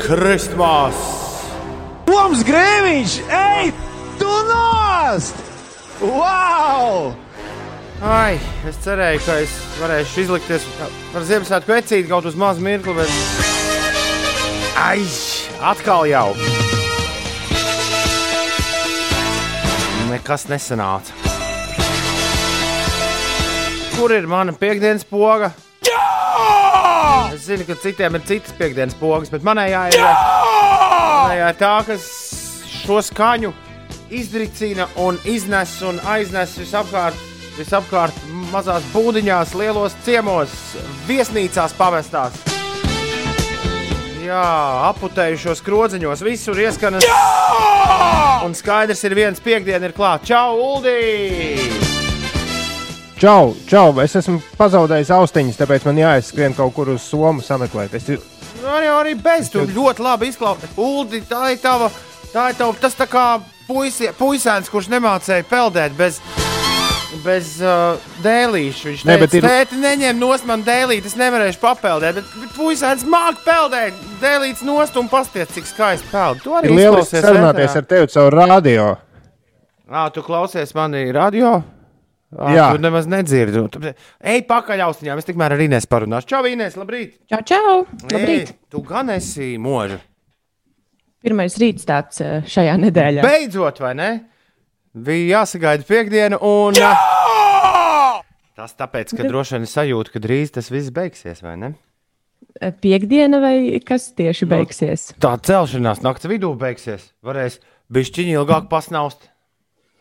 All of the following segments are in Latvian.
Christmas! Toms Grēviņš, ej, tu nost! Wow! Ai, es cerēju, ka es varēšu izlikties par Ziemassvētku vecīti kaut uz mazu mirkli, bet. Ai, atkal jau! Nekas nesanāca. Kur ir mana piekdienas poga? Es zinu, ka citiem ir citas piekdienas pogas, bet manējā ir, manējā ir tā, kas šo skaņu izdricina un iznes un aiznes visapkārt visapkārt mazās būdiņās, lielos ciemos, viesnīcās pamestās. Jā, aputējušos krodziņos, visur ieskanas. Jā! Un skaidrs ir viens piekdiena ir klāts. Čau, Uldī! Čau, čau, es esmu pazaudējis austiņas, tāpēc man jāizskrien kaut kur uz Somu sameklēt. Es... Arī, arī bez tam ļoti labi izklausies. Uldi, tā ir tava, tā ir tava, tas tā kā puisi, puisēns, kurš nemācēja peldēt bez bez uh, dēlīša. Viņš teica, ne, ir... tēti, neņem no man dēlīti, es nevarēšu papeldēt. Bet, bet puisēns māk peldēt, dēlīts nost un pasties, cik skaisti peld. Tu arī lieliski sarunāties ar tevi caur radio. Ā, tu klausies mani radio? À, Jā, tu nemaz nedzirdi. Ej, pakaļ austiņām. Es tikmēr ar Inês parunāšu. Čau, Inês, labrīt! Čau, čau! Labrīt! Ei, tu gan esi mūža. Pirmais rīts tāds šajā nedēļā. Beidzot, vai ne? Bija jāsagaida piekdiena, un Jā! tas tāpēc, ka droši vien sajūta, ka drīz tas viss beigsies, vai ne? Piekdiena vai kas tieši beigsies? No, tā celšanās naktas vidū beigsies. Varēs bišķiņi ilgāk pasnaust.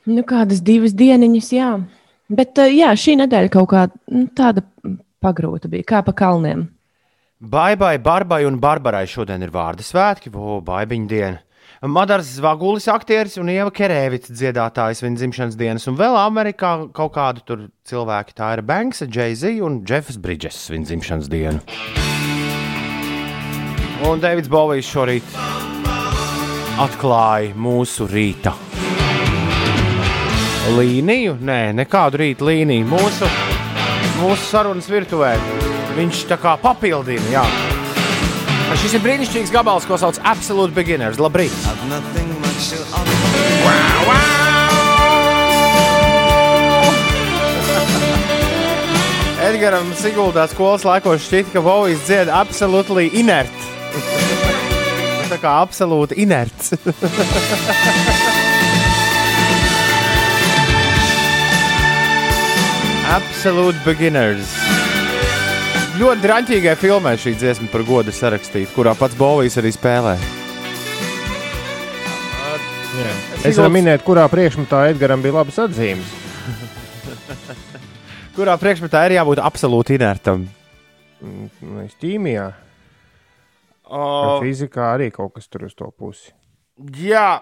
Nu, kādas divas dieniņas, jā. Bet jā, šī nedēļa kaut kā nu, tāda pagrūta bija, kā pa kalniem. Baibai, Barbai un Barbarai šodien ir vārdu svētki, o, baibiņu diena. Madars Zvagulis, aktieris un Ieva Kerēvits dziedātājs viņa dzimšanas dienas, un vēl Amerikā kaut kādu tur cilvēki. Tā ir Banks, Jay-Z un Jeffs Bridges viņa dzimšanas diena. Un Deivids Bovijs šorīt atklāja mūsu rīta līniju. Nē, nekādu rīta līniju. Mūsu, mūsu sarunas virtuvē viņš tā kā papildina. Jā. Šis ir brīnišķīgs gabals, ko sauc par Absolute Beginners. Labrīt! Wow, wow! Edgars Siguldā skolas laikos šķita, ka Vovijs dzied absolūti inert. Tā kā absolūti inerts. Absolute beginners ļoti drāmīgai filmai šī dziesma par godu sarakstīta, kurā pats Bovijs arī spēlē. Jā. Es varu minēt, kurā priekšmetā Edgars bija labas atzīmes. kurā priekšmetā ir jābūt absolūti inertam? Mm, ķīmijā. O... Fizikā arī kaut kas tur uz to pusi. Jā,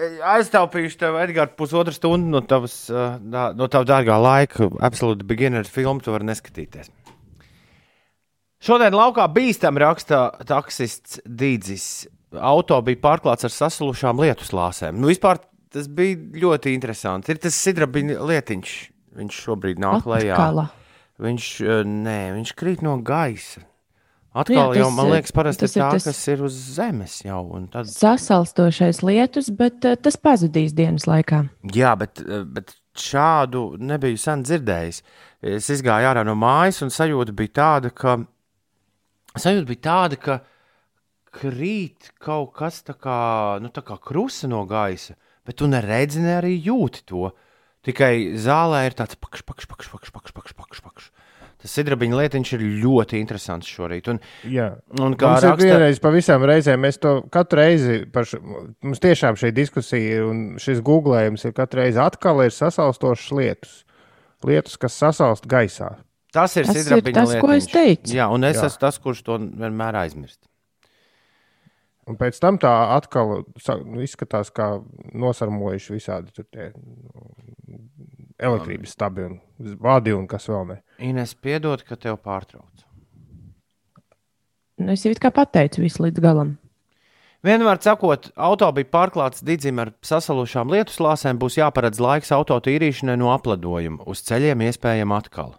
aiztaupīšu tev, Edgars, pusotru stundu no tavas, no tava dārgā laika. Absolūti beginner filmu tu vari neskatīties. Šodien laukā bīstam raksta taksists Dīdzis. Auto bija pārklāts ar saslušām lietu slāpēm. Nu, vispār tas bija ļoti interesanti. Ir tas sidrabiņa lietiņš. Viņš šobrīd nāk lejā. Viņš, nē, viņš krīt no gaisa. Atkal Jā, tas, jau, man liekas, parasti ir tā, tas kas ir uz zemes jau. Tad... Sasalstošais lietus, bet uh, tas pazudīs dienas laikā. Jā, bet, uh, bet šādu nebiju sen dzirdējis. Es izgāju ārā no mājas, un sajūta bija tāda, ka sajūta bija tāda, ka krīt kaut kas tā kā, nu, tā kā krusta no gaisa, bet tu neredzi, ne arī jūti to. Tikai zālē ir tāds pakš, pakš, pakš, pakš, pakš, pakš, pakš, pakš. Tas sidrabiņa lietiņš ir ļoti interesants šorīt. Un, Jā, un kā raksta... ir vienreiz pavisam reizēm, mēs to katru reizi, š... mums tiešām šī diskusija un šis googlējums ir katru reizi atkal ir sasalstošas lietus. Lietus, kas sasalst gaisā. Tas ir sidrabiņa tas, lietiņš. ko es teicu. Jā, un es Jā. esmu tas, kurš to vienmēr aizmirst. Un pēc tam tā atkal izskatās, kā nosarmojuši visādi tie elektrības stabi un vadi un kas vēl ne. Ines, piedod, ka tev pārtrauc. Nu, es jau kā pateicu visu līdz galam. Vienmēr sakot, auto bija pārklāts didzim ar sasalušām lietu slāpēm, būs jāparedz laiks auto tīrīšanai no apledojuma. Uz ceļiem iespējama atkal.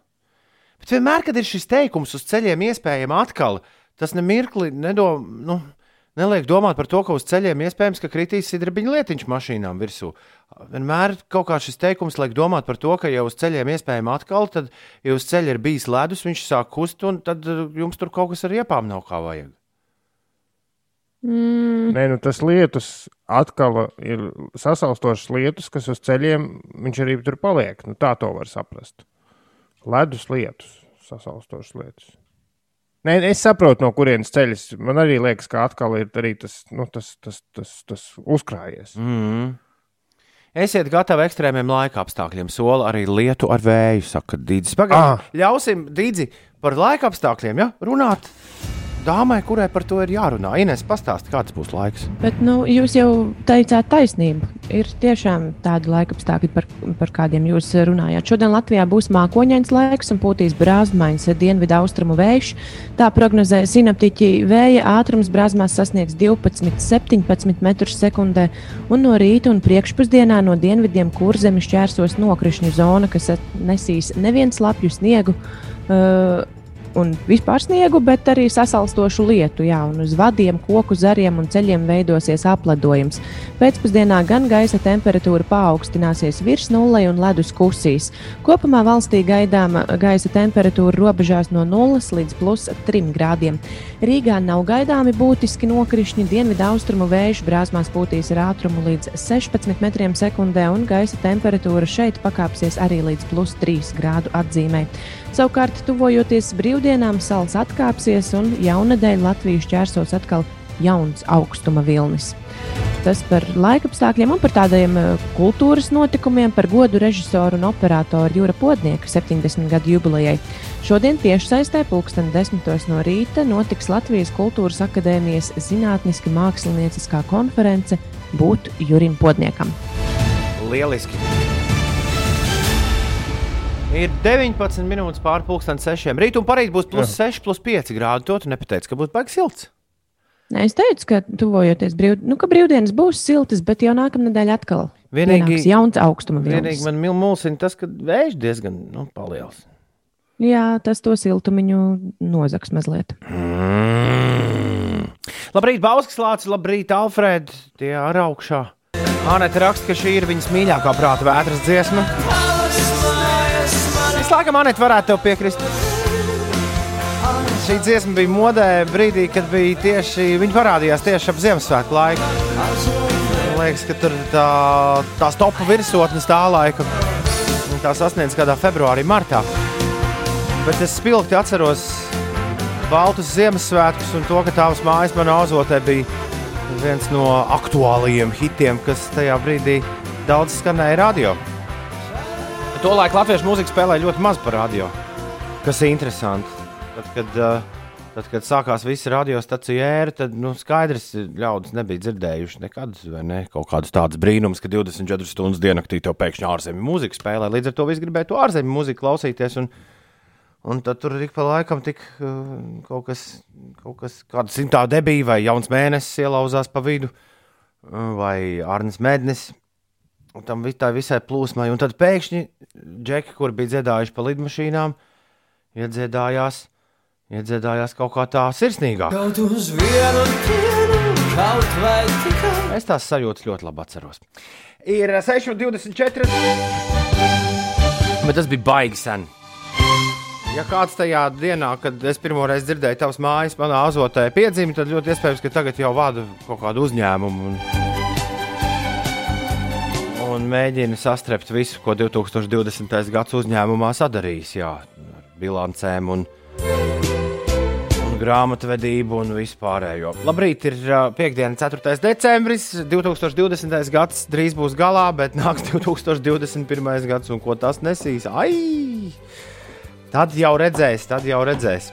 Bet vienmēr, kad ir šis teikums uz ceļiem, iespējams, atkal tas nemirkli nedom, nu, neliek domāt par to, ka uz ceļiem iespējams, ka kritīs sidrabiņu lietiņš mašīnām virsū. Vienmēr kaut kā šis teikums liek domāt par to, ka, ja uz ceļiem iespējams atkal, tad, ja uz ceļa ir bijis ledus, viņš sāk kust, un tad uh, jums tur kaut kas ar riepām nav kā vajag. Mm. Nē, nu tas lietus atkal ir sasaustošs lietus, kas uz ceļiem viņš arī tur paliek. Nu, tā to var saprast. Ledus lietus, sasaustošs lietus. Nē, es saprotu, no kurienes ceļas. Man arī liekas, ka atkal ir arī tas, nu, tas, tas, tas, tas uzkrājies. Mm. Esiet gatavi ekstrēmiem laika apstākļiem. Sola arī lietu ar vēju, saka Dīdis. Pagaidām, ah. ļausim Dīdzi par laika apstākļiem ja? runāt dāmai, kurai par to ir jārunā. Ines, pastāsti, kāds būs laiks. Bet, nu, jūs jau teicāt taisnību. Ir tiešām tādi laika apstākļi, par, par kādiem jūs runājāt. Šodien Latvijā būs mākoņains laiks un pūtīs brāzmaiņas dienvidu austrumu vējš. Tā prognozē sinaptiķi vēja ātrums brāzmās sasniegs 12-17 metrus sekundē, un no rīta un priekšpusdienā no dienvidiem kurzemi šķērsos nokrišņu zona, kas nesīs nevienu slapju sniegu. Uh, un vispār sniegu, bet arī sasalstošu lietu. Jā, un uz vadiem, koku zariem un ceļiem veidosies apledojums. Pēcpusdienā gan gaisa temperatūra paaugstināsies virs nulles un ledus kusīs. Kopumā valstī gaidāma gaisa temperatūra robežās no 0 līdz plus 3 grādiem. Rīgā nav gaidāmi būtiski nokrišņi. Dienvidu austrumu vējš brāzmās pūtīs ar ātrumu līdz 16 metriem sekundē, un gaisa temperatūra šeit pakāpsies arī līdz plus 3 grādu atzīmē. Savukārt, tuvojoties brīvdienām, salas atkāpsies un jaunadēļ Latvijas ķērsos atkal jauns augstuma vilnis. Tas par laikapstākļiem un par tādiem eh, kultūras notikumiem, par godu režisoru un operatoru Jūra Podnieka 70 gadu jubilejai. Šodien tiešsaistē pulksten 10 no rīta notiks Latvijas Kultūras Akadēmijas zinātniski mākslinieckā konference Būt Jurim Podniekam. Lieliski! Ir 19 minūtes pārpusdienas sešiem. Rīt un parīt būs plus Jā. 6, plus 5 grādi. To tu nepateici, ka būs baigs silts. Nē, es teicu, ka tuvojoties brīv... nu, ka brīvdienas būs siltas, bet jau nākamā nedēļa atkal vienīgi jauns augstuma vilnis. Vienīgi man mulsina tas, ka vējš diezgan nu, paliels. Jā, tas to siltumiņu nozags mazliet. Mm. Labrīt, Bauskas Lācis, labrīt, Alfred, tie ar augšā. Anēta raksta, ka šī ir viņas mīļākā prāta vētras dziesma. Es laikam, Anēt, varētu tev piekrist. Šī dziesma bija modē brīdī, kad bija tieši viņa parādījās tieši ap Ziemassvētku laiku. Man liekas, ka tur tā, tās topu virsotnes tā laika tā sasniedz kādā februārī, martā. Bet es spilgti atceros Baltus Ziemassvētkus un to, ka tavs mājas manā azotē bija viens no aktuālajiem hitiem, kas tajā brīdī daudz skanēja radio. Tolaik latviešu mūziku spēlēja ļoti maz par radio, kas ir interesanti. Tad, kad, uh, tad, kad sākās visa radiostaciju ēra, tad nu, skaidrs, ļaudis nebija dzirdējuši nekad ne, kaut kādus tādus brīnumus, ka 24 stundas diennaktī tev pēkšņi ārzemju mūziku spēlē. Līdz ar to viss gribēja to ārzemju mūziku klausīties. Un, Un tad tur ik pa laikam tik, uh, kaut kas, kaut kas kāda simtā debija vai jauns mēnesis ielauzās pa vidu, uh, vai Arnēs Mēdnis tam tā visai plūsmai. Un tad pēkšņi džeki, kur bija dziedājuši pa lidmašīnām, iedziedājās, iedziedājās kaut kā tā sirsnīgāk. Kaut uz vienu dienu, kaut vai tikai. Es tās sajūtas ļoti labi atceros. Ir 6,24. Bet tas bija baigi sen. Ja kāds tajā dienā, kad es pirmo reizi dzirdēju tavas mājas, manā azotē piedzima, tad ļoti iespējams, ka tagad jau vada kaut kādu uzņēmumu. Un un mēģina sastrept visu, ko 2020. gads uzņēmumā sadarījis. Jā, ar bilancēm un, un grāmatvedību un vispārējo. Labrīt, ir piekdiena, 4. decembris. 2020. gads drīz būs galā, bet nāks 2021. gads, un ko tas nesīs? Ai! Tad jau redzēs, tad jau redzēs.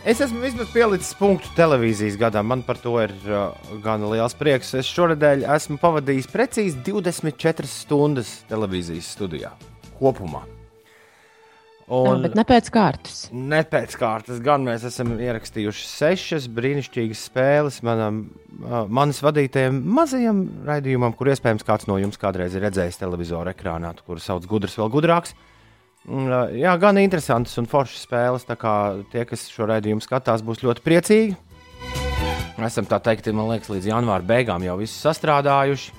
Es esmu vismaz pielicis punktu televīzijas gadam. Man par to ir uh, gan liels prieks. Es šonadēļ esmu pavadījis precīzi 24 stundas televīzijas studijā kopumā. Un, bet ne pēc kārtas. Ne pēc kārtas. Gan mēs esam ierakstījuši sešas brīnišķīgas spēles manam, uh, manis vadītajam mazajam raidījumam, kur iespējams kāds no jums kādreiz ir redzējis televizora ekrānā, kur sauc gudrs, vēl gudrāks. Uh, jā, gan interesantas un foršas spēles. Tā kā tie, kas šo raidījumu skatās, būs ļoti priecīgi. Esam tā teikt, man liekas, līdz janvāra beigām jau viss sastrādājuši.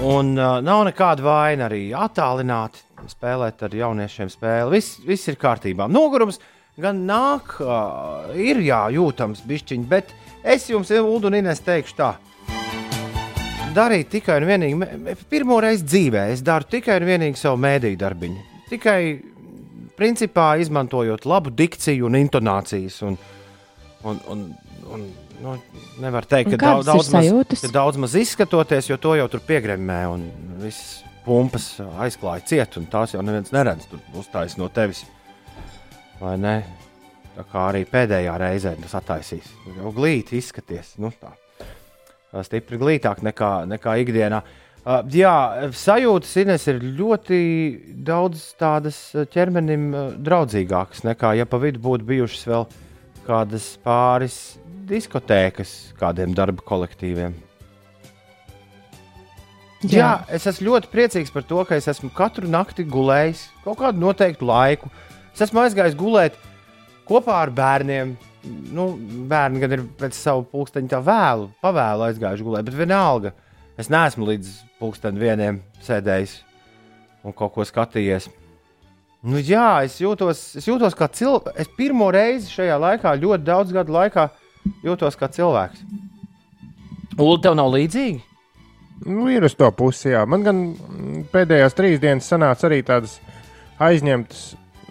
Un uh, nav nekāda vaina arī attālināti spēlēt ar jauniešiem spēli. Viss, viss ir kārtībā. Nogurums gan nāk, uh, ir jā, jūtams, bišķiņ, bet es jums, Ulu un Inês, teikšu tā. Darīt tikai un vienīgi, pirmo reizi dzīvē, es daru tikai un vienīgi savu mēdīju darbiņu. Tikai, principā, izmantojot labu dikciju un intonācijas. Un, un, un, un, nu, nevar teikt, ka daudz, daudz, maz, ka daudz maz izskatoties, jo to jau tur piegremē un viss pumpas aizklāja ciet, un tās jau neviens neredz. Tur uztājas no tevis. Vai ne? Tā kā arī pēdējā reizē tas attaisīs. Jau glīti izskaties. Nu, tā. Stipri glītāk nekā, nekā ikdienā. Uh, jā, sajūtas Ines ir ļoti daudz tādas ķermenim draudzīgākas nekā, ja pa vidu būtu bijušas vēl kādas pāris diskotēkas kādiem darba kolektīviem. Jā. Jā, es esmu ļoti priecīgs par to, ka es esmu katru nakti gulējis kaut kādu noteiktu laiku. Es esmu aizgājis gulēt kopā ar bērniem. Nu, bērni gan ir pēc savu pulksteņa tā vēlu, pavēlu aizgājuši gulēt, bet vienalga. Es neesmu līdz pulksteņa vieniem sēdējis un kaut ko skatījies. Nu, jā, es jūtos, es jūtos kā cilvēks. Es pirmo reizi šajā laikā, ļoti daudz gadu laikā, jūtos kā cilvēks. Ulu, tev nav līdzīgi? Nu, ir uz to pusi, jā. Man gan pēdējās trīs dienas sanāca arī tādas aizņemtas,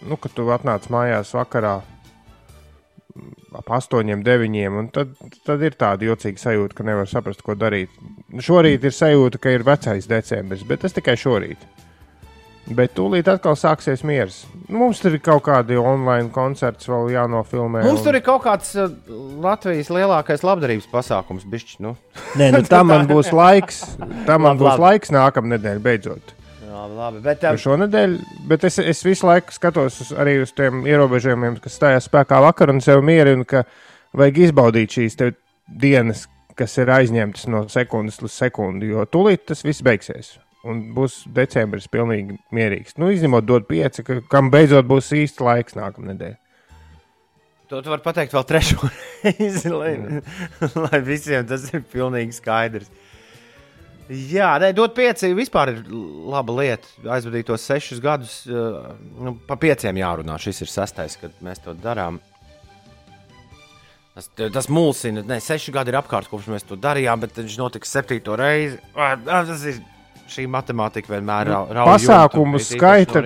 nu, kad tu atnāc mājās vakarā ap astoņiem, deviņiem, un tad, tad ir tāda jocīga sajūta, ka nevar saprast, ko darīt. Šorīt ir sajūta, ka ir vecais decembris, bet tas tikai šorīt. Bet tūlīt atkal sāksies miers. Mums tur ir kaut kādi online koncerti, vēl jānofilmē. Mums un... tur ir kaut kāds uh, Latvijas lielākais labdarības pasākums. Bišķi, nu. Nē, nu, tam man būs laiks. Tam man būs laiks nākamā nedēļa beidzot. Labi, labi, bet, um... Šonadēļ, bet es, es visu laiku skatos uz, arī uz tiem ierobežojumiem, kas stājās spēkā vakar, un sev mierinu, ka vajag izbaudīt šīs dienas, kas ir aizņemtas no sekundes līdz sekundei, jo tūlīt tas viss beigsies un būs decembris pilnīgi mierīgs. Nu, izņemot dot pieci, ka, kam beidzot būs īsts laiks nākamā nedēļa. To tu vari pateikt vēl trešo reizi, lai, lai visiem tas ir pilnīgi skaidrs. Jā, nē, dot pieci vispār ir laba lieta. Aizvadītos sešus gadus, nu, pa pieciem jārunā. Šis ir sastais, kad mēs to darām. Tas, tas mulsina, ne, seši gadi ir apkārt, kopš mēs to darījām, bet viņš notiks septīto reizi. Tas ir šī matemātika vienmēr ir. Nu, pasākumus skaita.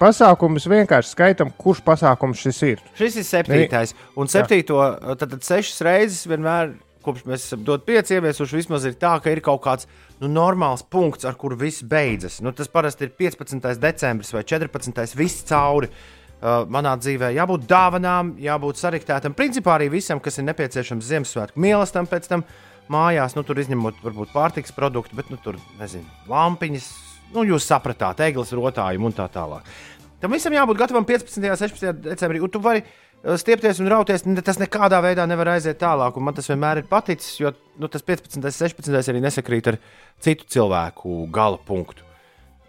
Pasākumus vienkārši skaitam, kurš pasākums šis ir. Šis ir septītais. Un septīto, tad, tad sešas reizes vienmēr, kopš mēs esam dot pieci ieviesuši, vismaz ir tā, ka ir kaut kāds nu, normāls punkts, ar kuru viss beidzas. Nu, tas parasti ir 15. decembris vai 14. viss cauri. Uh, manā dzīvē jābūt dāvanām, jābūt sariktētam. Principā arī visam, kas ir nepieciešams Ziemassvētku mīlestam pēc tam. Mājās, nu, tur izņemot varbūt pārtiks produktu, bet nu, tur, nezinu, lampiņas, nu, jūs sapratāt, eglis, rotājumu un tā tālāk. Tam visam jābūt gatavam 15. un 16. decembrī, un tu vari stiepties un rauties. Tas nekādā veidā nevar aiziet tālāk, un man tas vienmēr ir paticis, jo nu, tas 15. un 16. arī nesakrīt ar citu cilvēku gala punktu.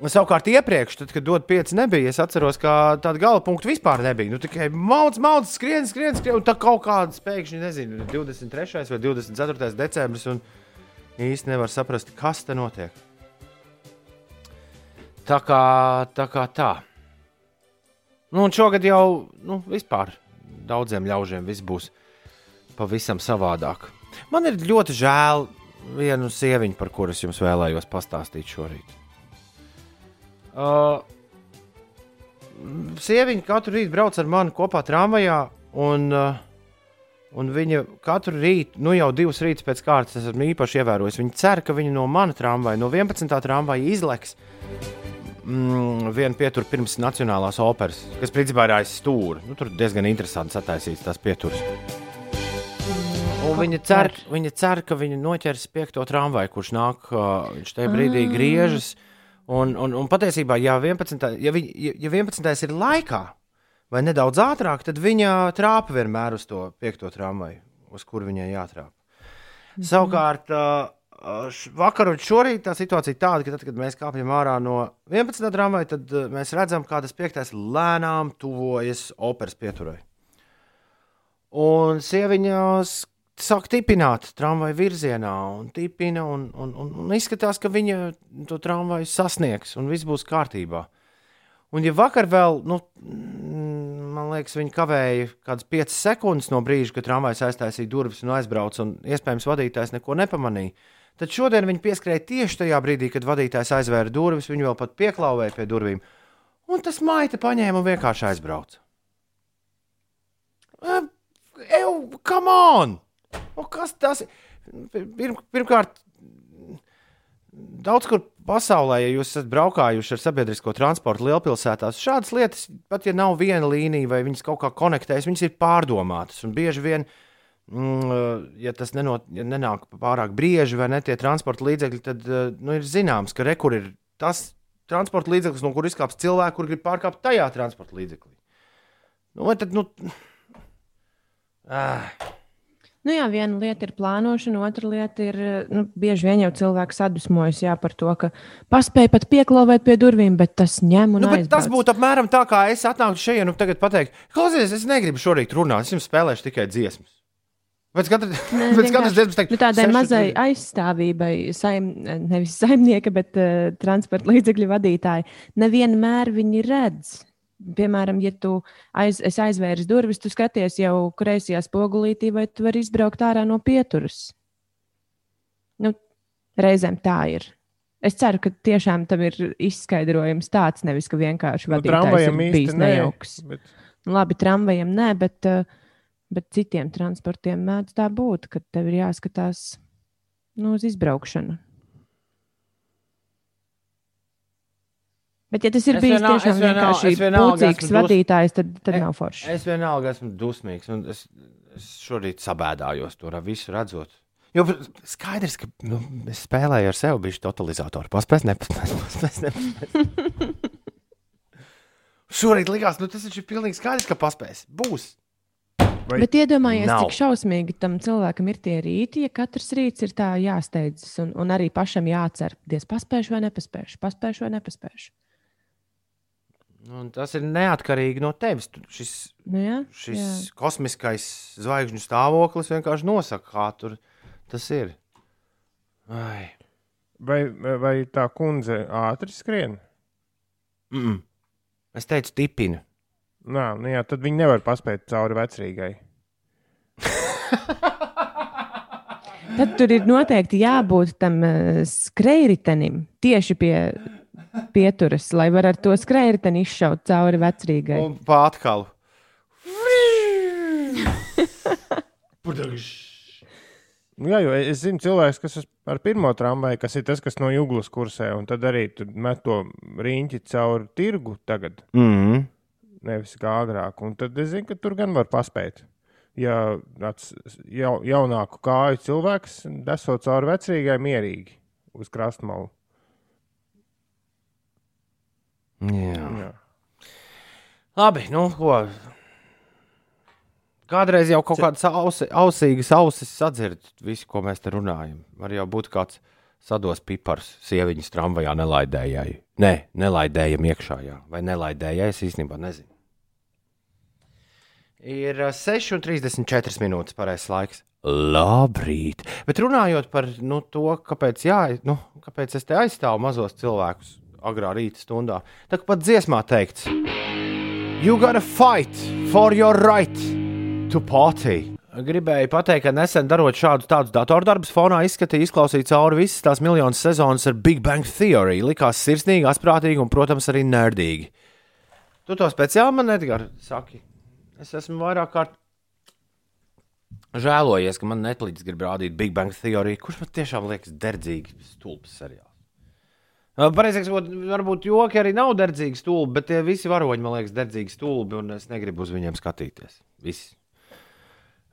Savukārt, iepriekš, tad, kad dod pieci, nebija. Es atceros, ka tāda gala punkta vispār nebija. Nu, tikai maudz, maudz, skrien, skrien, skrien. Un tā kaut kāda pēkšņi, nezinu, 23. vai 24. decembris. Un īsti nevar saprast, kas te notiek. Tā kā tā. Kā tā. Nu, un šogad jau nu, vispār daudziem ļaužiem viss būs pavisam savādāk. Man ir ļoti žēl vienu sieviņu, par kuras jums vēlējos pastāstīt šorīt. Uh, Sieviņa katru rītu brauc ar mani kopā tramvajā, un, uh, un viņa katru rītu, nu jau divas rītus pēc kārtas, es esmu īpaši ievērojis. Viņa cer, ka viņa no mana tramvaja, no 11. tramvaja izleks mm, vienu pieturu pirms Nacionālās operas, kas principā ir aiz stūra. Nu, tur diezgan interesants attaisīts tās pieturas. Un viņa cer, viņa cer, ka viņa noķers piekto tramvaju, kurš nāk, uh, viņš tajā brīdī ah. griežas. Mm Un, un, un patiesībā, ja 11. Ja, vi, ja 11. ir laikā, vai nedaudz ātrāk, tad viņa trāpa vienmēr uz to piekto tramvaju, uz kuru viņai jātrāpa. Mm -hmm. Savukārt, vakar un šorīt tā situācija ir tāda, ka tad, kad mēs kāpjam ārā no 11. tramvaja, tad mēs redzam, kā tas piektais lēnām tuvojas operas pieturai. Un sieviņās sāk tipināt tramvaju virzienā, un tipina, un, un, un, un izskatās, ka viņa to tramvaju sasniegs, un viss būs kārtībā. Un, ja vakar vēl, nu, man liekas, viņi kavēja kādas 5 sekundes no brīža, kad tramvajs aiztaisīja durvis un aizbrauca, un iespējams vadītājs neko nepamanīja, tad šodien viņi pieskrēja tieši tajā brīdī, kad vadītājs aizvēra durvis, viņi vēl pat pieklāvēja pie durvīm, un tas maita paņēma un vienkārši aizbrauca. Ew, come on! Nu, kas tas ir? Pirm, pirmkārt, daudz kur pasaulē, ja jūs esat braukājuši ar sabiedrisko transportu lielpilsētās, šādas lietas, pat ja nav viena līnija vai viņas kaut kā konektējas, viņas ir pārdomātas. Un bieži vien, mm, ja tas nenot, ja nenāk pārāk bieži vai ne tie transporta līdzekļi, tad nu, ir zināms, ka rekur ir tas transporta līdzeklis, no kur izkāps cilvēks, kur grib pārkāpt tajā transporta līdzeklī. Nu, tad, nu, ah. Nu jā, viena lieta ir plānošana, otra lieta ir, nu, bieži vien jau cilvēks sadusmojas jā, par to, ka paspēja pat pieklauvēt pie durvīm, bet tas ņem un nu, aizbrauc. Tas būtu apmēram tā, kā es atnāktu šeit un tagad pateiktu, klausies, es negribu šorīt runāt, es jums spēlēšu tikai dziesmas. Pēc katras dienas teikt, nu, tādai mazai trīs. aizstāvībai, saim, nevis saimnieka, bet uh, transporta līdzekļu vadītāji, nevienmēr viņi redz piemēram, ja tu aiz, aizvērs durvis, tu skaties jau kreisajā spogulītī, vai tu vari izbraukt ārā no pieturas. Nu, reizēm tā ir. Es ceru, ka tiešām tam ir izskaidrojums tāds, nevis ka vienkārši nu, vadītājs nu, ir bijis nejauks. Bet... Nu, labi, tramvajam nē, bet, eh, bet citiem transportiem mēdz tā būt, ka tev ir jāskatās nu, uz izbraukšanu. Bet, ja tas ir es bijis vienal, tiešām vienkārši pucīgs vadītājs, tad, tad nav forši. Es vienalga esmu dusmīgs, un es, es šorīt sabēdājos to visu redzot. Jo skaidrs, ka nu, es spēlēju ar sevi, bija totalizatoru. Paspēs, nepaspēs, paspēs, nepaspēs. šorīt likās, nu tas ir pilnīgi skaidrs, ka paspēs. Būs. Vai Bet iedomājies, nav. cik šausmīgi tam cilvēkam ir tie rīti, ja katrs rīts ir tā jāsteidzas, un, un arī pašam jācer, diez paspēšu vai nepaspēšu, paspēšu vai nepaspēšu. Un tas ir neatkarīgi no tevis. Šis, nu jā, šis jā. kosmiskais zvaigžņu stāvoklis vienkārši nosaka, kā tur tas ir. Ai. Vai, vai tā kundze ātri skrien? Mm -mm. Es teicu, tipina. Nā, nu jā, tad viņi nevar paspēt cauri vecrīgai. tad tur ir noteikti jābūt tam uh, skrejritenim tieši pie pieturas, lai var ar to skrējēju izšaut cauri vecrīgai. Un pāri Nu jā, jo es zinu, cilvēks, kas ar pirmo tramvaju, kas ir tas, kas no jūglas kursē, un tad arī met to riņķi cauri tirgu tagad. Mm -hmm. Nevis kā agrāk. Un tad es zinu, ka tur gan var paspēt. Ja tāds ja, jaunāku kāju cilvēks desot cauri vecrīgai mierīgi uz krastmalu. Jā. Jā. Labi, nu ko. Kādreiz jau kaut kādas ausi, ausīgas ausis sadzird visu, ko mēs te runājam. Var jau būt kāds sados pipars sieviņas tramvajā nelaidējai. Nē, nelaidējam iekšā, jā. vai nelaidējai, es īstenībā nezinu. Ir 6,34 minūtes pareizais laiks. Labrīt! Bet runājot par nu, to, kāpēc, jā, nu, kāpēc es te aizstāvu mazos cilvēkus, agrā rīta stundā. Kā pat dziesmā teikts, You gotta fight for your right to party. Gribēju pateikt, ka nesen darot šādus tādus datordarbus, fonā izskatīja, izklausīja cauri visas tās miljonas sezonas ar Big Bang Theory. Likās sirsnīgi, asprātīgi un, protams, arī nerdīgi. Tu to speciāli man, Edgars, saki. Es esmu vairāk kārt žēlojies, ka man Netflix grib rādīt Big Bang Theory, kurš man tiešām liekas derdzīgi stulbs seriāls. Pareizāk sakot, varbūt joki arī nav derdzīgi stulbi, bet tie visi varoņi, man liekas, derdzīgi stulbi, un es negribu uz viņiem skatīties. Viss.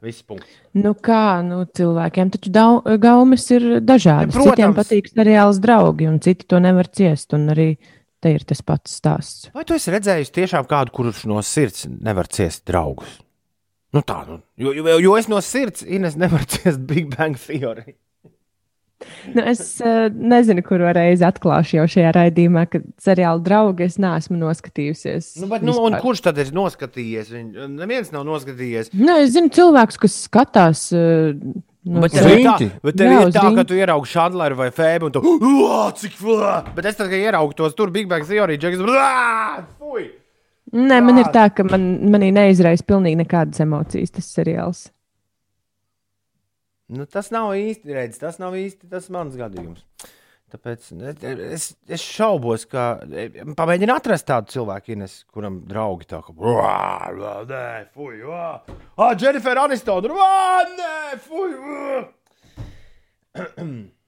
Viss punkts. Nu kā, nu, cilvēkiem taču dau, gaumes ir dažādas. Ja, Citiem patīk seriāls draugi, un citi to nevar ciest. Un arī te ir tas pats stāsts. Vai tu esi redzējis tiešām kādu, kurš no sirds nevar ciest draugus? Nu tā, nu, jo, jo, jo es no sirds Ines nevaru ciest Big Bang Theory. Nu, es uh, nezinu, kuru reizi atklāšu jau šajā raidījumā, kad seriāla draugi es neesmu noskatījusies. Nu, bet, nu, kurš tad ir noskatījies? Viņš neviens nav noskatījies. Nu, es zinu cilvēkus, kas skatās. Uh, Nu, bet tev ir tā, bet tev jā, ir tā ka tu ieraugi Šandleru vai Fēbu un tu cik flā! Bet es tad, kad ieraugu tos tur Big Bang Theory, Džeks, fuj! Nē, man ir tā, ka man, manī neizraisa pilnīgi nekādas emocijas tas seriāls. Nu, tas nav īsti redzams, tas nav īsti tas mans gadījums. Tāpēc es, es šaubos, ka pamēģinu atrast tādu cilvēku, Ines, kuram draugi tā kā nē, fuj, ah, Jennifer Aniston, nē, fuj.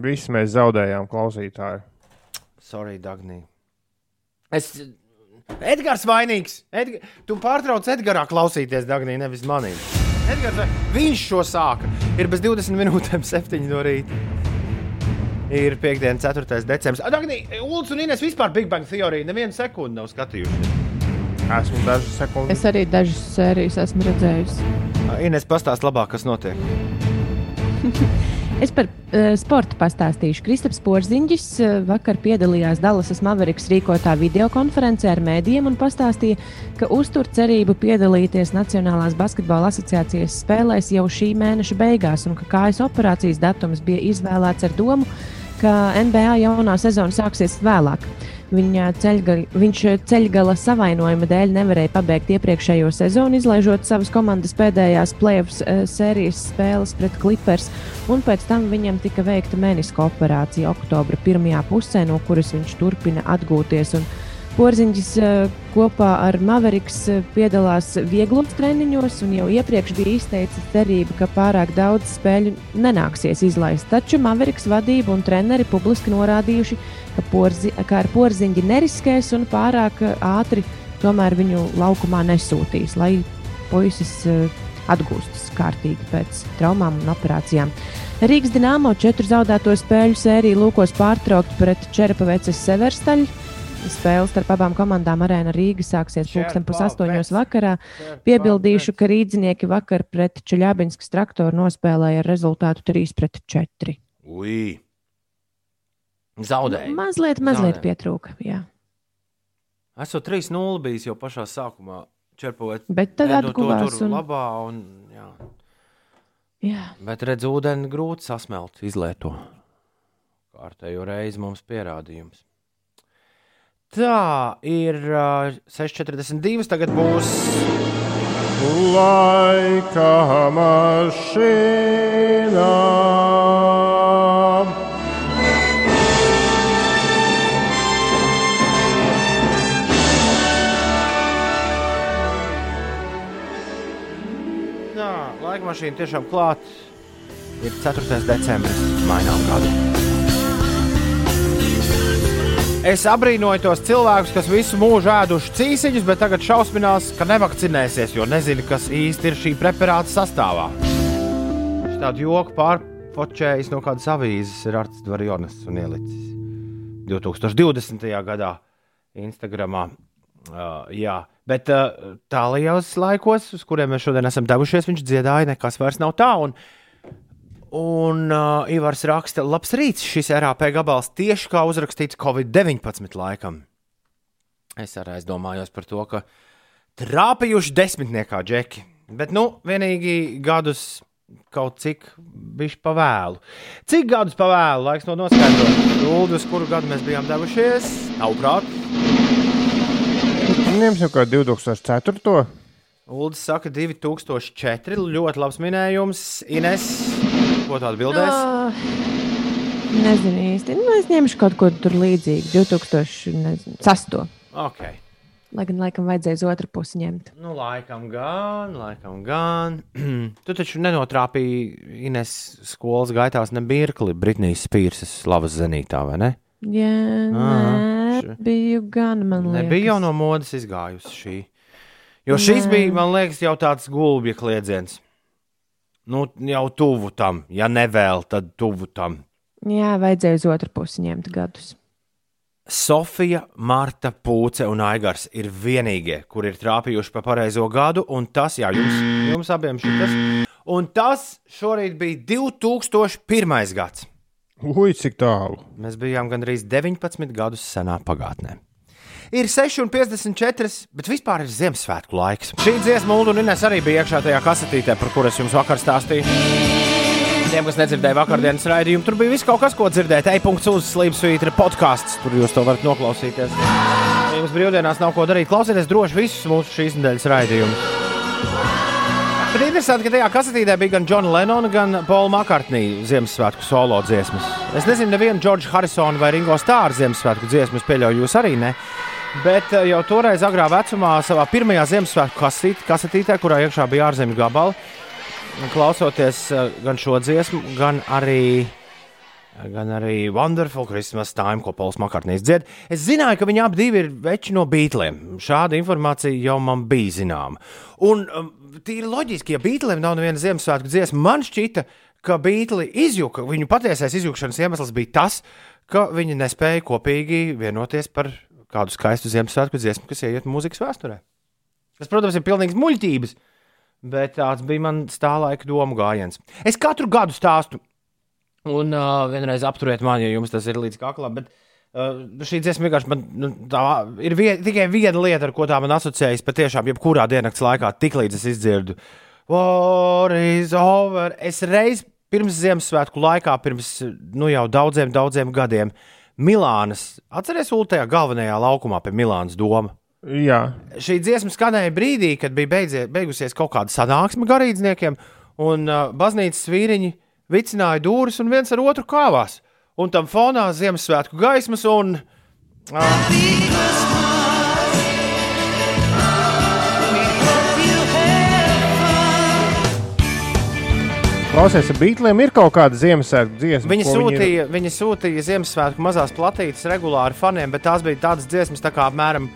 Visi mēs zaudējām klausītāju. Sorry, Dagnī. Es. Edgars vainīgs. Edgar, tu pārtrauc Edgarā klausīties, Dagnī, nevis manī. Edgars, viņš šo sāka. Ir bez 20 minūtēm, 7 no rīta. Ir piekdiena, 4. decembris. Dagni, Ulas un Ines vispār Big Bang Theory nevienu sekundi nav skatījušies. Esmu dažas sekundes. Es arī dažas sērijas esmu redzējusi. Ines pastāst labāk, kas notiek. Es par uh, sportu pastāstīšu. Kristaps Porziņģis uh, vakar piedalījās Dallasas Mavericks rīkotā videokonferencē ar mēdījiem un pastāstīja, ka uztur cerību piedalīties Nacionālās basketbola asociācijas spēlēs jau šī mēneša beigās, un ka kājas operācijas datums bija izvēlēts ar domu, ka NBA jaunā sezona sāksies vēlāk. Viņa ceļgali, viņš ceļgala savainojuma dēļ nevarēja pabeigt iepriekšējo sezonu, izlaižot savas komandas pēdējās playoffs uh, sērijas spēles pret Clippers, un pēc tam viņam tika veikta meniska operācija oktobra pirmajā pusē, no kuras viņš turpina atgūties. Un, Porziņš eh, kopā ar Maveriks eh, piedalās vieglos treniņos un jau iepriekš bija izteicis cerību, ka pārāk daudz spēļu nenāksies izlaist. Taču Maveriks vadība un treneri publiski norādījuši, ka, porzi, ka ar porziņu neriskēs un pārāk eh, ātri tomēr viņu laukumā nesūtīs, lai puisis atgūstas kārtīgi pēc traumām un operācijām. Rīgas dīnāmo četru zaudēto spēļu sēriju lūkos pārtraukt pret Čerpaveces Severstaļu Spēle starp abām komandām arēna Rīga sāksies pulksten pusaustoņos vakarā. Piebildīšu, ka rīdzinieki vakar pret Čeļabinskas traktoru nospēlēja ar rezultātu 3 pret 4. Ui! Zaudēja. Mazliet, mazliet Zaudēja. pietrūka. Jā. Esot 3-0 bijis jau pašā sākumā. Čerpavēt, Bet tad atguvās. Un... Labā un, jā. Jā. Bet redz, ūdeni grūti sasmelt, izlieto. Kārtējo reizi mums pierādījums. Tā ir uh, 6,42. Tagad būs. Laika mašīna. Jā, laika mašīna tiešām klāt. Ir 4. decembris, mainām gadu. Es abrīnoju tos cilvēkus, kas visu mūžu ēduši cīsiņus, bet tagad šausminās, ka nevakcinēsies, jo nezinu, kas īsti ir šī preparāta sastāvā. Viņš tādu joku pārpočējis no kādas avīzes, ir Arts Dvarjonas un ielicis 2020. gadā Instagramā. Uh, jā, bet uh, tālajos laikos, uz kuriem mēs šodien esam devušies, viņš dziedāja, nekas vairs nav tā. Un, uh, Un uh, Ivars raksta, labs rīts, šis RAP gabals tieši kā uzrakstīts Covid-19 laikam. Es arī aizdomājos par to, ka trāpījuši desmitniekā džeki, bet nu, vienīgi gadus kaut cik bišķi pavēlu. Cik gadus pavēlu, laiks no noskaidrot, Ulu, uz kuru gadu mēs bijām devušies, nav prāt. Ņemsim kā 2004. Uldis saka 2004, ļoti labs minējums, Ines. Ko tu atbildēsi? Uh, nezinu īsti. Nu, es ņemšu kaut ko tur līdzīgu. 2006. Okay. Lai gan laikam vajadzēja uz otru pusi ņemt. Nu, laikam gan, laikam gan. tu taču nenotrāpīji Ines skolas gaitās ne mirkli Britnijas Spīrsas slavas zenītā, vai ne? Jā, nē, biju gan, man liekas. Nebija jau no modes izgājusi šī. Jo šis nē. bija, man liekas, jau tāds gulbja kliedziens nu, jau tuvu tam. Ja nevēl, tad tuvu tam. Jā, vajadzēja uz otru pusi ņemt gadus. Sofija, Marta, Pūce un Aigars ir vienīgie, kur ir trāpījuši pa pareizo gadu, un tas, jā, jums, jums abiem šis. Un tas šorīt bija 2001. gads. Ui, cik tālu. Mēs bijām gandrīz 19 gadus senā pagātnē. Ir 6,54, bet vispār ir Ziemassvētku laiks. Šī dziesma, un Inês arī bija iekšā tajā kasetītē, par kuras jums vakar stāstīju. Tiem, kas nedzirdēja vakardienas raidījumu, tur bija viss kaut kas, ko dzirdēt. E-punkts uz Slimsvītra podkāsts. Tur jūs to varat noklausīties. Ja jums brīvdienās nav ko darīt, klausieties droši visus mūsu šīs nedēļas raidījumus. Bet interesanti, ka tajā kasetītē bija gan Džona Lenona, gan Paula Makartnija Ziemassvētku solo dziesmas. Es nezinu, nevienu Džordžu Harisonu vai Ringo Stāru Ziemassvētku dziesmu, es pieļauju, jūs arī ne. Bet eh, jau toreiz, agrā vecumā, savā pirmajā Ziemassvētku kasetītē, kurā iekšā bija ārzemju gabali, klausoties eh, gan šo dziesmu, gan arī, gan arī Wonderful Christmas Time, ko Pols Makartnīs dzied. Es zināju, ka viņi abi ir veči no Beatliem. Šāda informācija jau man bija zināma. Un um, tīri loģiski, ja Beatliem nav neviena Ziemassvētku dziesma, man šķita, ka Beatli izjuka. Viņu patiesais izjukšanas iemesls bija tas, ka viņi nespēja kopīgi vienoties par kādu skaistu Ziemassvētku dziesmu, kas ieiet mūzikas vēsturē. Tas, protams, ir pilnīgs muļķības. Bet tāds bija mans tā laika domu gājiens. Es katru gadu stāstu, un uh, vienreiz apturiet mani, ja jums tas ir līdz kaklam. Bet, uh, šī dziesma vienkārši man, nu, ir vien, tikai viena lieta, ar ko tā man asociējas. Patiešām, jebkurā diennakts laikā, tiklīdz es izdzirdu, War is over. Es reiz pirms Ziemassvētku laikā, pirms nu, jau daudziem, daudziem gadiem, Milānas, atcerieties, Ultajā galvenajā laukumā pie Milānas doma. Jā. Šī dziesma skanēja brīdī, kad bija beidzie, beigusies kaut kāda sanāksme garīdzniekiem, un uh, baznīcas vīriņi vicināja dūris un viens ar otru kāvās. Un tam fonā Ziemassvētku gaismas un. Uh, Klausies, ar Beatliem ir kaut kāda Ziemassvētku dziesma. Viņi sūtīja, viņi... viņi sūtīja Ziemassvētku mazās platītes regulāri faniem, bet tās bija tādas dziesmas, tā kā apmēram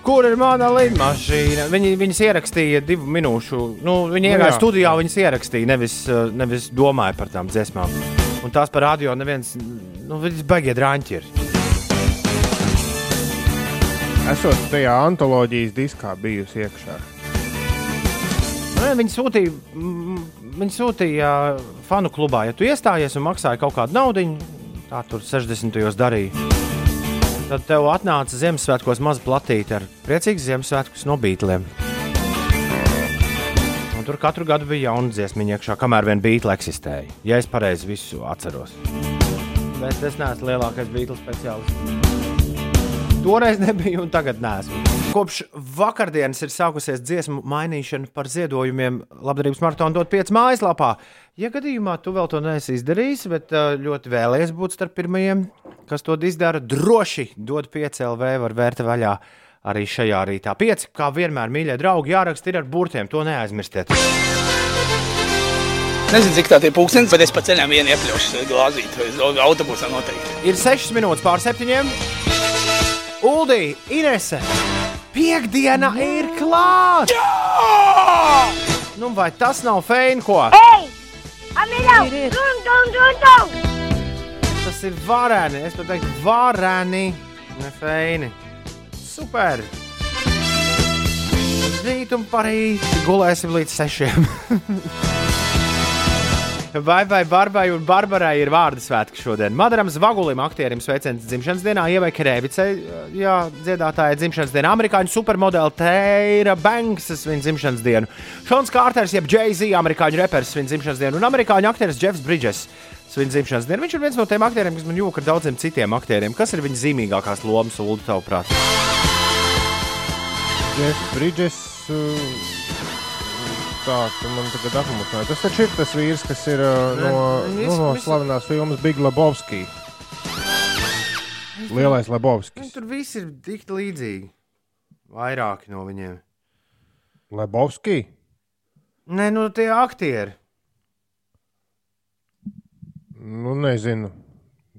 Kur ir mana lidmašīna? Viņi, viņas ierakstīja divu minūšu. Nu, viņi iegāja nu, studijā, viņas ierakstīja, nevis, eh, nevis domāja par tām dziesmām. Un tās par radio neviens, nu, viņas baigie drāņķi ir. Esot tajā antoloģijas diskā bijusi iekšā. Nu, viņi sūtīja, viņi sūtīja fanu klubā, ja tu iestājies un maksāji kaut kādu naudu, tā tur 60. gados darīja. Tad tev atnāca Ziemassvētkos maza platīte ar priecīgu Ziemassvētkus no bītliem. Un tur katru gadu bija jauna dziesma iekšā, kamēr vien bītle eksistēja. Ja es pareizi visu atceros. Bet es neesmu lielākais bītles speciālists. Toreiz nebija, un tagad nesmu. Kopš vakardienas ir sākusies dziesmu mainīšana par ziedojumiem Labdarības maratonā dot 5 mājaslapā. Ja gadījumā tu vēl to neesi izdarījis, bet uh, ļoti vēlējies būt starp pirmajiem, kas to izdara, droši dod 5 LV var vērt vaļā arī šajā rītā. 5, kā vienmēr, mīļie draugi, jāraksta ir ar burtiem, to neaizmirstiet. Nezinu, cik tā ir pūkstens, bet es pa ceļam vienu iepļaušu glāzīti. Autobusā noteikti. Ir 6 minūtes pār 7. Uldī, Inese, piekdiena Jā! ir klāta! Nu, vai tas nav feini, ko? Ei! Amiļau! Dun, dun, dun, dun! Tas ir vareni, es pat teiktu, vareni, ne feini. Super! Rīt un parīt gulēsim līdz sešiem. Vai vai Barbai un Barbarai ir vārdu svētki šodien? Madaram Zvagulim, aktierim, sveiciens dzimšanas dienā, Ievai Krēvicei, jā, dziedātāja dzimšanas dienā, amerikāņu supermodeli Teira Banksas viņa dzimšanas dienu, Šons Kārters, jeb Jay-Z, amerikāņu reperis viņa dzimšanas dienu un amerikāņu aktieris Jeffs Bridges. Viņa dzimšanas diena. Viņš ir viens no tiem aktieriem, kas man jūka ar daudziem citiem aktieriem. Kas ir viņa zīmīgākās lomas, Ulu, tavuprāt? Jeffs Bridges. Uh tā, ka man tagad atmosfēra. Tas taču ir tas vīrs, kas ir no, nu, no slavenās filmas Big Lebowski. Lielais Lebowskis. Tur viss ir tik līdzīgi. Vairāki no viņiem. Lebowski? Nē, nu tie aktieri. Nu, nezinu.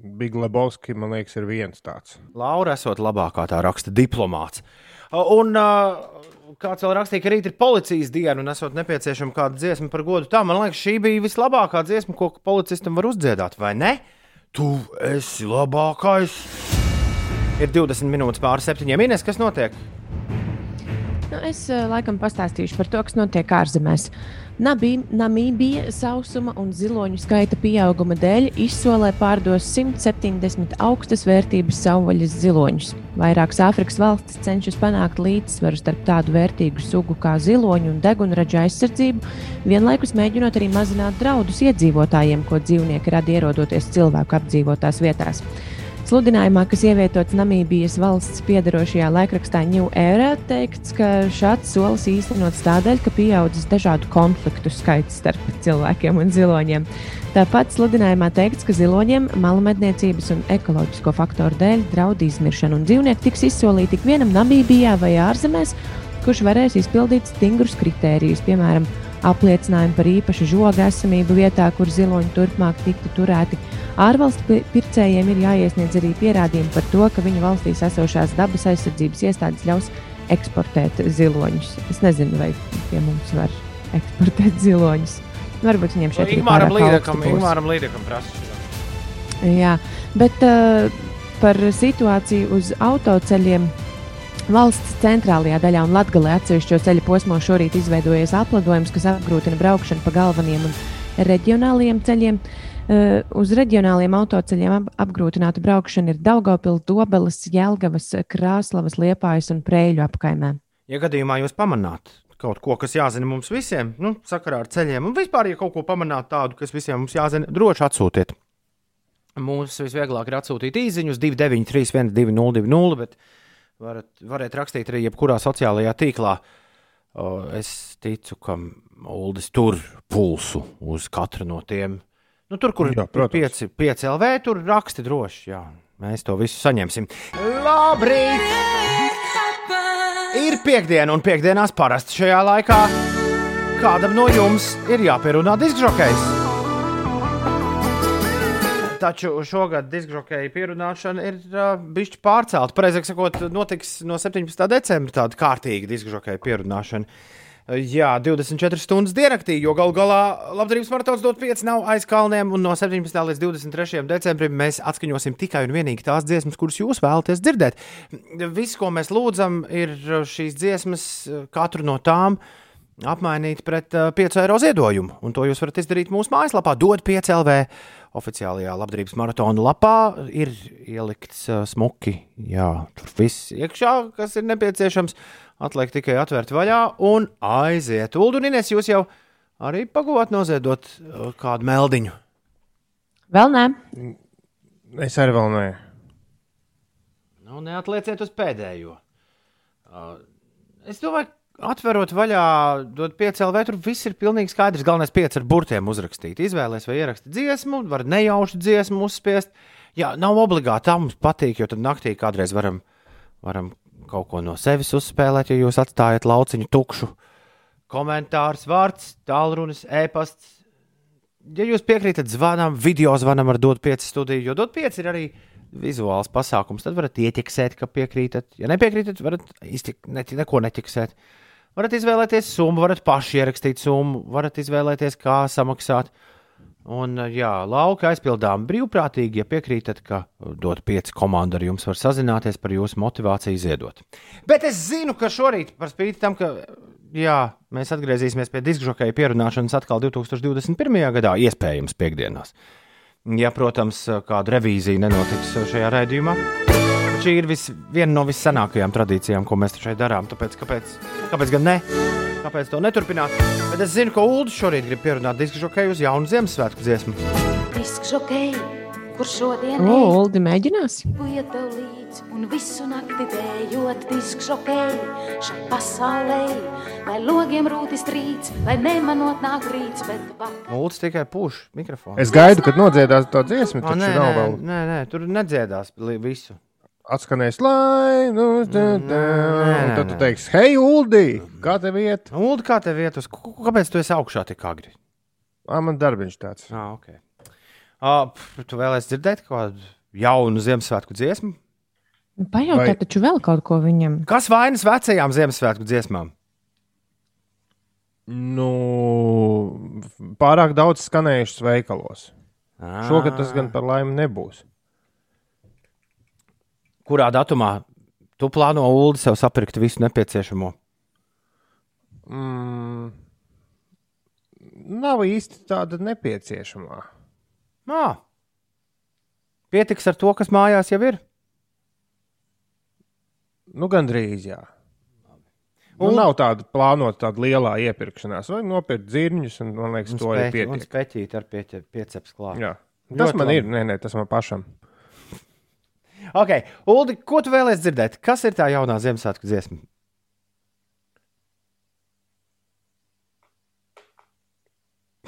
Big Lebowski, man liekas, ir viens tāds. Laura esot labākā tā raksta diplomāts. Un uh, kāds vēl rakstīja, ka rīt ir policijas diena un esot nepieciešama kāda dziesma par godu. Tā man liekas, šī bija vislabākā dziesma, ko policistam var uzdziedāt, vai ne? Tu esi labākais. Ir 20 minūtes pāri septiņiem. Ines, kas notiek? Nu, es uh, laikam pastāstīšu par to, kas notiek ārzemēs. Namībija sausuma un ziloņu skaita pieauguma dēļ izsolē pārdos 170 augstas vērtības savvaļas ziloņus. Vairākas Āfrikas valstis cenšas panākt līdzsvaru starp tādu vērtīgu sugu kā ziloņu un degunraža aizsardzību, vienlaikus mēģinot arī mazināt draudus iedzīvotājiem, ko dzīvnieki rada ierodoties cilvēku apdzīvotās vietās. Sludinājumā, kas ievietots Namībijas valsts piedarošajā laikrakstā New Era, teikts, ka šāds solis īstenots tādēļ, ka pieaudzis dažādu konfliktu skaits starp cilvēkiem un ziloņiem. Tāpat sludinājumā teikts, ka ziloņiem malu medniecības un ekoloģisko faktoru dēļ draud izmiršana, un dzīvnieki tiks izsolīti tik vienam Namībijā vai ārzemēs, kurš varēs izpildīt stingrus kritērijus, piemēram, apliecinājumu par īpašu žoga esamību vietā, kur ziloņi turpmāk tiktu turēti Ārvalstu pircējiem ir jāiesniedz arī pierādījumi par to, ka viņu valstīs esošās dabas aizsardzības iestādes ļaus eksportēt ziloņus. Es nezinu, vai pie mums var eksportēt ziloņus. Varbūt viņiem šeit ir pārāk Ingūram līdekam prasa. Jā, bet uh, par situāciju uz autoceļiem. Valsts centrālajā daļā un Latvijā atsevišķo ceļu posmā šorīt izveidojies apledojums, kas apgrūtina braukšanu pa galvenajiem un reģionālajiem ceļiem. Uh, uz reģionāliem autoceļiem ap, apgrūtināta braukšana ir Daugopils, Dobeles, Jelgavas, Krāslavas, Liepājas un Prēļu apkaimē. Ja gadījumā jūs pamanāt kaut ko, kas jāzina mums visiem, nu, sakarā ar ceļiem, un vispār, ja kaut ko pamanāt tādu, kas visiem mums jāzina, droši atsūtiet. Mums visvieglāk ir atsūtīt īsiņus 293, 202, bet varat, varat rakstīt arī jebkurā sociālajā tīklā. Es ticu, ka Uldis tur pulsu uz katru no tiem Nu, tur, kur ir 5, 5 LV, tur raksti droši. Jā. Mēs to visu saņemsim. Labrīt! Ir piekdiena, un piekdienās parasti šajā laikā kādam no jums ir jāpierunā diskžokejs. Taču šogad diskžokeja pierunāšana ir uh, bijusi pārcelta. Pareizāk sakot, notiks no 17. decembra tāda kārtīga diskžokeja pierunāšana. Jā, 24 stundas diennaktī, jo galu galā labdarības maratons dot 5 nav aiz kalniem, un no 17. līdz 23. decembrim mēs atskaņosim tikai un vienīgi tās dziesmas, kuras jūs vēlaties dzirdēt. Viss, ko mēs lūdzam, ir šīs dziesmas, katru no tām apmainīt pret 5 eiro ziedojumu, un to jūs varat izdarīt mūsu mājaslapā, dod 5 LV. Oficiālajā labdarības maratona lapā ir ielikts uh, smuki, jā, tur viss iekšā, kas ir nepieciešams. Atliek tikai atvērt vaļā un aiziet. Uldunīnes, jūs jau arī pagūvāt noziedot uh, kādu meldiņu? Vēl nē. Es arī vēl nē. Nu, neatlieciet uz pēdējo. Uh, es domāju, atverot vaļā, dot piecēlēt, tur viss ir pilnīgi skaidrs. Galvenais pieci ar burtiem uzrakstīt. Izvēlēties vai ierakstīt dziesmu, var nejaušu dziesmu uzspiest. Jā, nav obligāti tā mums patīk, jo tad naktī kādreiz varam, varam kaut ko no sevis uzspēlēt, ja jūs atstājat lauciņu tukšu. Komentārs, vārds, tālrunis, e-pasts. Ja jūs piekrītat zvanam, video zvanam ar dot 5 studiju, jo dot 5 ir arī vizuāls pasākums, tad varat ieķeksēt, ka piekrītat. Ja nepiekrītat, varat īsti ne, neko neķeksēt. Varat izvēlēties summu, varat paši ierakstīt summu, varat izvēlēties, kā samaksāt. Un, jā, lauka aizpildām brīvprātīgi, ja piekrītat, ka dot pieci komanda ar jums var sazināties par jūsu motivāciju ziedot. Bet es zinu, ka šorīt, par spīti tam, ka jā, mēs atgriezīsimies pie diskžokeja pierunāšanas atkal 2021. gadā, iespējams, piekdienās. Ja, protams, kāda revīzija nenotiks šajā raidījumā. Šī ir vis, viena no vissenākajām tradīcijām, ko mēs šeit darām. Tāpēc, kāpēc, kāpēc gan ne? Kāpēc to neturpināt? Bet es zinu, ka Ulu šorīt grib pierunāt disku žokeju uz jaunu Ziemassvētku dziesmu. Disku žokeju, kur šodien o, Uldi mēģinās? Un visu nakti dējot disku žokeju šai pasaulē. Vai logiem rūtis trīc, vai nemanot nāk rīts, bet vakar. Ulds tikai pūš mikrofonu. Es gaidu, kad nodziedās to dziesmu, taču nē, nav vēl. Nē, nē, tur nedziedās visu atskanēs, lai, nu, un tad tu teiksi, hei, Uldi, kā tev iet? Uldi, kā tev iet? Uz, kāpēc tu esi augšā tik agri? Ā, man darbiņš tāds. Ah, okay. ah, tu vēlēsi dzirdēt kādu jaunu Ziemassvētku dziesmu? Pajautā Vai... taču vēl kaut ko viņam. Kas vainas vecajām Ziemassvētku dziesmām? Nu, pārāk daudz skanējušas veikalos. À. Šogad tas gan par laimi nebūs kurā datumā tu plāno ULDI sev sapirkt visu nepieciešamo? Mm, nav īsti tāda nepieciešamā. Mā. Pietiks ar to, kas mājās jau ir. Nu, gandrīz, jā. Nu, un nav tāda plānota, tāda liela iepirkšanās. Vai nopirkt dzirņus, un man liekas, Un to ir spēķi- Un speķīt ar pieķe- pieceps klāt. Jā. Tas Ļoti man labi. ir, nē, nē, tas man pašam. Ok, Uldi, ko tu vēlēsies dzirdēt? Kas ir tā jaunā Ziemassvētku dziesma?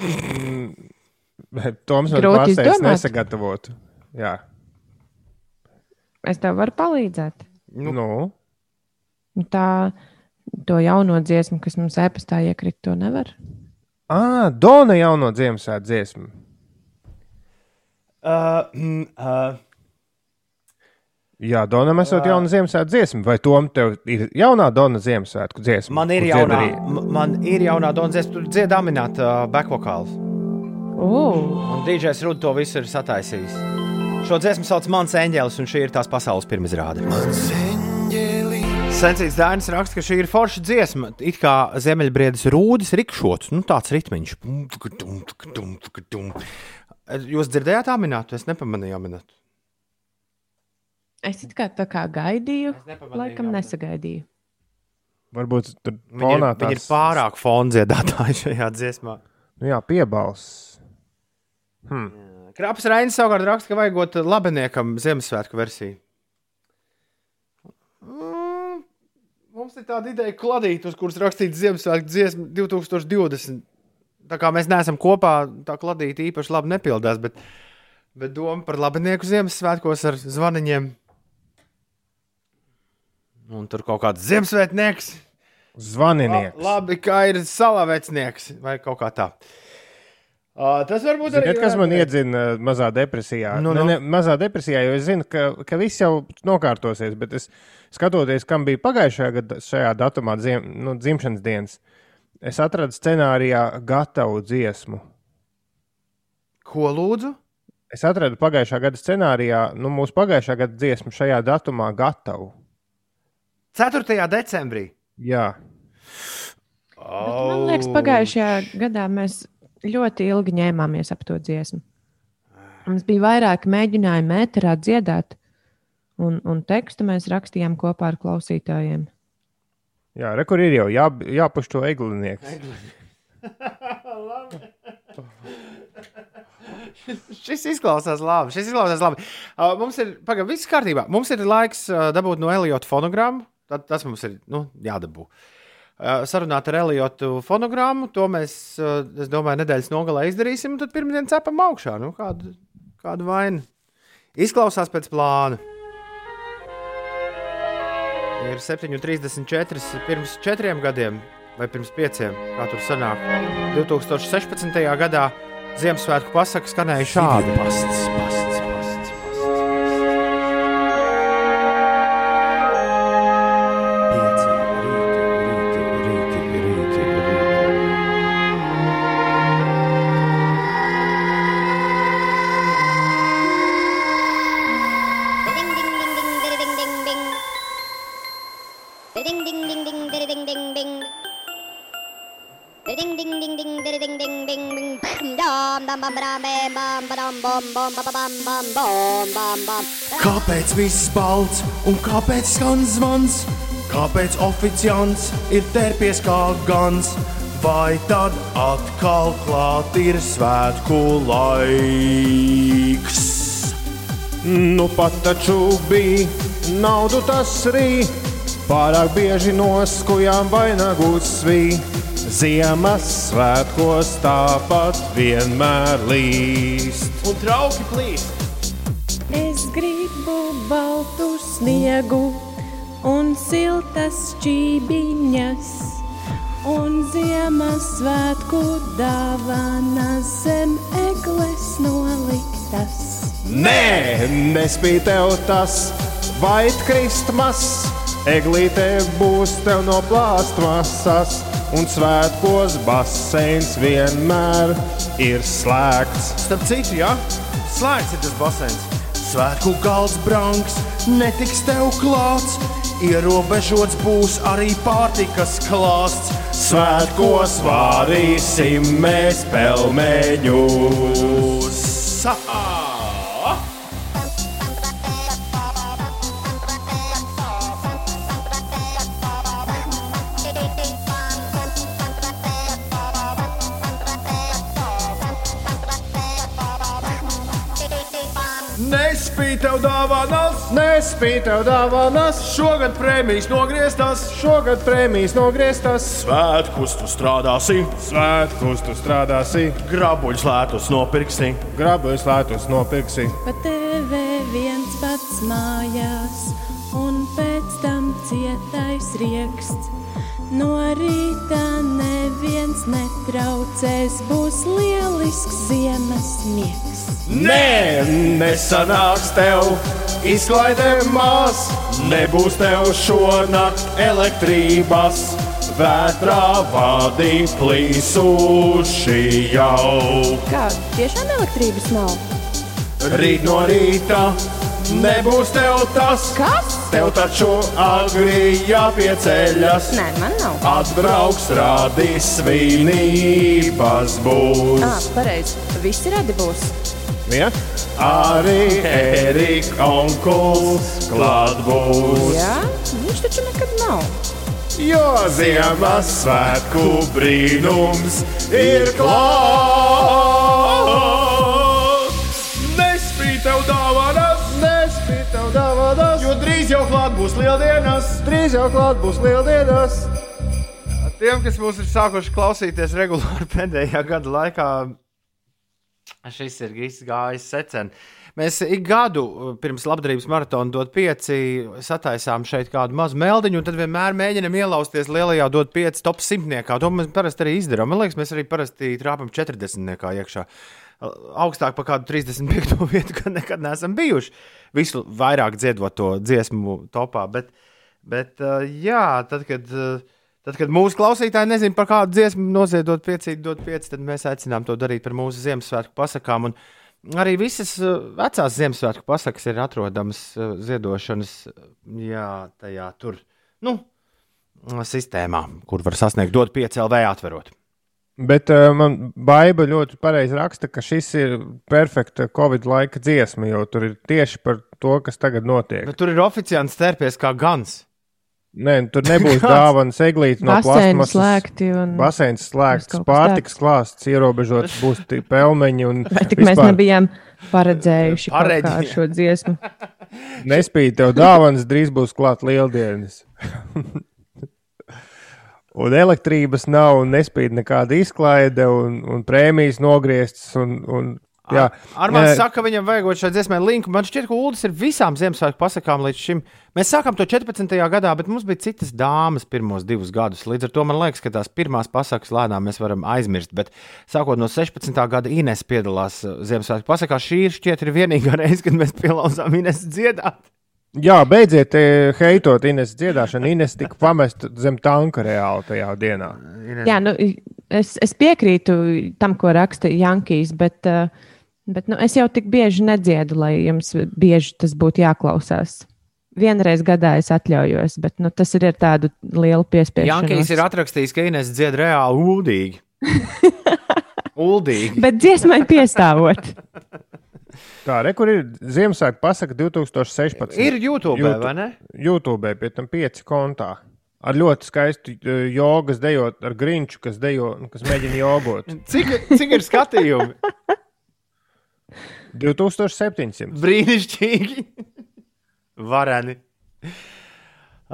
Toms pārsteidz izdomāt. nesagatavotu. Jā. Es tev varu palīdzēt. Nu, nu. Tā, to jauno dziesmu, kas mums e-pastā iekrita, to nevar. Ah, Dona jauno Ziemassvētku dziesmu. Uh, mm, uh, Jā, Donam esot jauna Ziemassvētku dziesma. Vai Tom tev ir jaunā Dona Ziemassvētku dziesma? man ir jaunā, arī? man ir jaunā Dona dziesma, tur dzied dominēt uh, backvokāls. Uh, Un DJs Rudd to visu ir sataisījis. Šo dziesmu sauc Mans eņģēlis, un šī ir tās pasaules pirmizrāde. Sensīts Dainis raksta, ka šī ir forša dziesma. It kā ziemeļbriedes rūdis rikšots, nu tāds ritmiņš. Jūs dzirdējāt tā minētu? Es nepamanīju minētu. Es it kā tā kā gaidīju, laikam jā. nesagaidīju. Varbūt tur ir, fonā ir tās- pārāk fondziedātāji šajā dziesmā. Nu, jā, piebalsts. Kraps Rainis savukārt raksta, ka vajagot labiniekam Ziemassvētku versiju. Mm, Mums ir tāda ideja, kladīt, uz kuras rakstīts Ziemassvētku dziesma 2020. Tā kā mēs neesam kopā, tā kladīta īpaši labi nepildās, bet, bet doma par labinieku Ziemassvētkos ar zvaniņiem. Un tur kaut kāds Ziemassvētnieks. Zvaninieks. La, labi, kā ir salavecnieks vai kaut kā tā. Uh, tas varbūt arī Ziniet, kas man varētu- iedzina uh, mazā depresijā? Nu, Nu, nu. ne, ne, mazā depresijā, jo es zinu, ka, ka viss jau nokārtosies, bet es skatoties, kam bija pagājušajā gadā, šajā datumā, dzim, nu, dzimšanas dienas, es atradu scenārijā gatavu dziesmu. Ko lūdzu? Es atradu pagājušā gada scenārijā, nu, mūsu pagājušā gada dziesmu šajā datumā gatavu. 4. decembrī. Jā, Bet man liekas, pagājušajā gadā mēs ļoti ilgi ņēmāmies ap to dziesmu. Mums bija vairāki mēģinājumi ēterā dziedāt, un, un tekstu mēs rakstījām kopā ar klausītājiem. jā re, kur ir jau jā, jāpuš to eglinieks. Šis izklausās labi. Šis izklausās labi. Uh, mums ir, pagaidi, viss kārtībā. Mums ir laiks uh, dabūt no Eliota fonogrammu. Tad, tas mums ir nu, jādabū. Sarunāt ar Eliotu fonogrammu. To mēs, es domāju, nedēļas nogalē izdarīsim. Tad pirmdien cepam augšā. Nu, kādu, kādu vainu? Izklausās pēc plāna. Ir 7,34 pirms četriem gadiem, vai pirms pieciem, kā tur sanāk. 2016. gadā Ziemassvētku pasaka skanēja šādi. Pasts, pasts, pasts. Kāpēc viss balts un kāpēc skan zvans? Kāpēc oficiants ir tērpies kā gans? Vai tad atkal klāt ir svētku laiks? Nu pat taču bija naudu tas rī, pārāk bieži noskujām vainagus svī. Ziemassvētkos tāpat vienmēr līst. Un trauki plīst! Gribu baltu sniegu un siltas čībiņas. Un Ziemassvētku dāvanas zem egles noliktas. Nē, nespēj tev tas, vai kristmas, eglīte būs tev no plāstmasas, un svētkos baseins vienmēr ir slēgts. Starp citu, jā, slēgts ir tas basēns. Svētku galds brangs, netiks tev klāts. ierobežots būs arī pārtikas klāsts. Svētkos vārīsim mēs pelmeņus. Sahā! Tev dāvanas, Nespīd tev dāvanas, šogad prēmijas nogrieztas, šogad prēmijas nogrieztas. svētkus tu strādāsi, Svētkus tu strādāsi, grabuļus lētus nopirksi. grabuļus lētus nopirksi. Pa TV viens pats mājās, un pēc tam cietais rieksts. No rīta neviens netraucēs, būs lielisks ziemas miegs. Nē, nesanāks tev izklaidē mās, nebūs tev šonakt elektrības. Vētrā vadi plīsuši jau. Kā tiešām elektrības nav? Rīt no rīta nebūs tev tas, Kas? tev taču agri jāpieceļas. Nē, man nav. Atbrauks, rādīs svinības būs. Ah, pareizi. Visi radi būs. Ja? Arī Erika onkulis klāt būs. Jā, viņš taču nekad nav. Jo Ziemassvētku brīnums ir klāts. Nespīd tev dāvanas, Nespīd tev dāvanas, jo drīz jau klāt būs lieldienas. drīz jau klāt būs lieldienas. Tiem, kas mūs ir sākuši klausīties regulāri pēdējā gada laikā, šis ir viss gājis secen. Mēs ik gadu uh, pirms labdarības maratona dot pieci, sataisām šeit kādu mazu meldiņu, un tad vienmēr mēģinam ielausties lielajā dot pieci top simtniekā. To mēs parasti arī izdarām. Man liekas, mēs arī parasti trāpām 40. iekšā. Augstāk par kādu 35. vietu, kad nekad neesam bijuši. Visu vairāk dziedot to dziesmu topā. Bet, bet uh, jā, tad, kad. Tad, kad mūsu klausītāji nezina par kādu dziesmu noziedot piecīt, dot pieci, tad mēs aicinām to darīt par mūsu Ziemassvētku pasakām. Un arī visas uh, vecās Ziemassvētku pasakas ir atrodamas uh, ziedošanas jā, tajā tur, nu, sistēmā, kur var sasniegt dot pieci LV atverot. Bet uh, man baiba ļoti pareizi raksta, ka šis ir perfekta Covid laika dziesma, jo tur ir tieši par to, kas tagad notiek. Bet tur ir oficiāls stērpies kā gans. Nē, tur nebūs dāvanas eglītes no plasmasas. slēgti un- Baseins slēgts, pārtiks klāsts ierobežots, būs pelmeņi un Vai tik mēs nebijām paredzējuši ar šo dziesmu? Nespīd tev dāvanas, drīz būs klāt lieldienas. un elektrības nav, un nespīd nekāda izklaide, un, un prēmijas nogrieztas. Un, un, jā, Armāns Nē, saka, ka viņam vajag šai dziesmai linku. Man šķiet, ka Ulas ir visām Ziemassvētku pasakām līdz šim. Mēs sākām to 14. gadā, bet mums bija citas dāmas pirmos divus gadus. Līdz ar to man liekas, ka tās pirmās pasakas lēnām mēs varam aizmirst. Bet sākot no 16. gada Ines piedalās uh, Ziemassvētku pasakā. Šī ir šķiet ir vienīgā reize, kad mēs pielauzām Ines dziedāt. Jā, beidziet eh, heitot Ines dziedāšanu. Ines tika pamesta zem tanka reāli tajā dienā. Jā, nu, es, es piekrītu tam, ko raksta Jankīs, bet, uh, bet nu, es jau tik bieži nedziedu, lai jums bieži tas būtu jāklausās. Vienreiz gadā es atļaujos, bet nu, tas ir ar tādu lielu piespiedu. Jankīs ir atrakstījis, ka Ines dzied reāli ūdīgi. Uldīgi. Bet dziesmai piestāvot. Tā, re, kur ir Ziemassvētku pasaka 2016. Ir YouTube, YouTube. vai ne? YouTube pie tam pieci kontā. Ar ļoti skaistu eh, jogas dejot, ar grinču, kas, dejo, kas mēģina jogot. Cik, cik ir skatījumi? 2700. Brīnišķīgi. Vareni.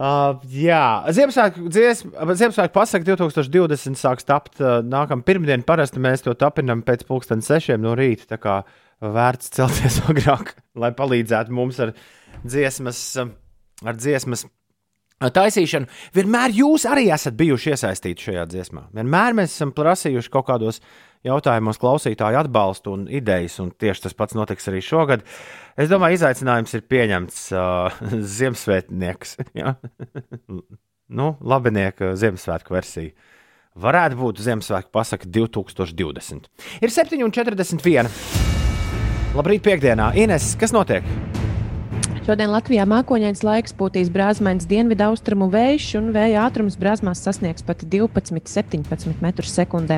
Uh, jā, Ziemassvētku dziesma, Ziemassvētku pasaka 2020 sāks tapt uh, nākamā pirmdiena. Parasti mēs to tapinam pēc pulksten sešiem no rīta. Tā kā vērts celties agrāk, lai palīdzētu mums ar dziesmas, uh, ar dziesmas uh, taisīšanu. Vienmēr jūs arī esat bijuši iesaistīti šajā dziesmā. Vienmēr mēs esam prasījuši kaut kādos jautājumos klausītāju atbalstu un idejas, un tieši tas pats notiks arī šogad. Es domāju, izaicinājums ir pieņemts uh, Ziemassvētnieks. ja? nu, labinieka Ziemassvētku versija. Varētu būt Ziemassvētku pasaka 2020. Ir 7,41. Labrīt, piekdienā. Ines, kas notiek? Šodien Latvijā mākoņains laiks būtīs brāzmains dienvidu austrumu vējš, un vēja ātrums brāzmās sasniegs pat 12-17 m2.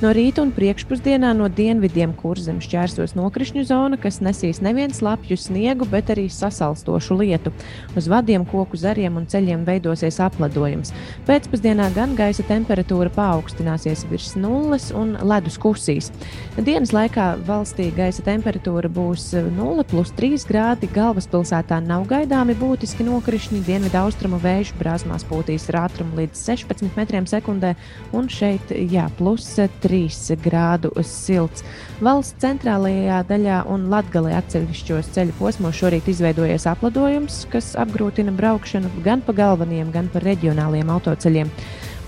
No rīta un priekšpusdienā no dienvidiem kurzem šķērsos nokrišņu zona, kas nesīs nevien slapju sniegu, bet arī sasalstošu lietu. Uz vadiem, koku zariem un ceļiem veidosies apledojums. Pēcpusdienā gan gaisa temperatūra paaugstināsies virs nulles un ledus kusīs. Dienas laikā valstī gaisa temperatūra būs 0,3 grādi galvaspilsētā pilsētā nav gaidāmi būtiski nokrišņi. Dienvidu austrumu vēju brāzmās pūtīs ar ātrumu līdz 16 metriem sekundē, un šeit jā, plus 3 grādu silts. Valsts centrālajā daļā un latgalē atsevišķos ceļu posmos šorīt izveidojies apladojums, kas apgrūtina braukšanu gan pa galvenajiem, gan pa reģionāliem autoceļiem.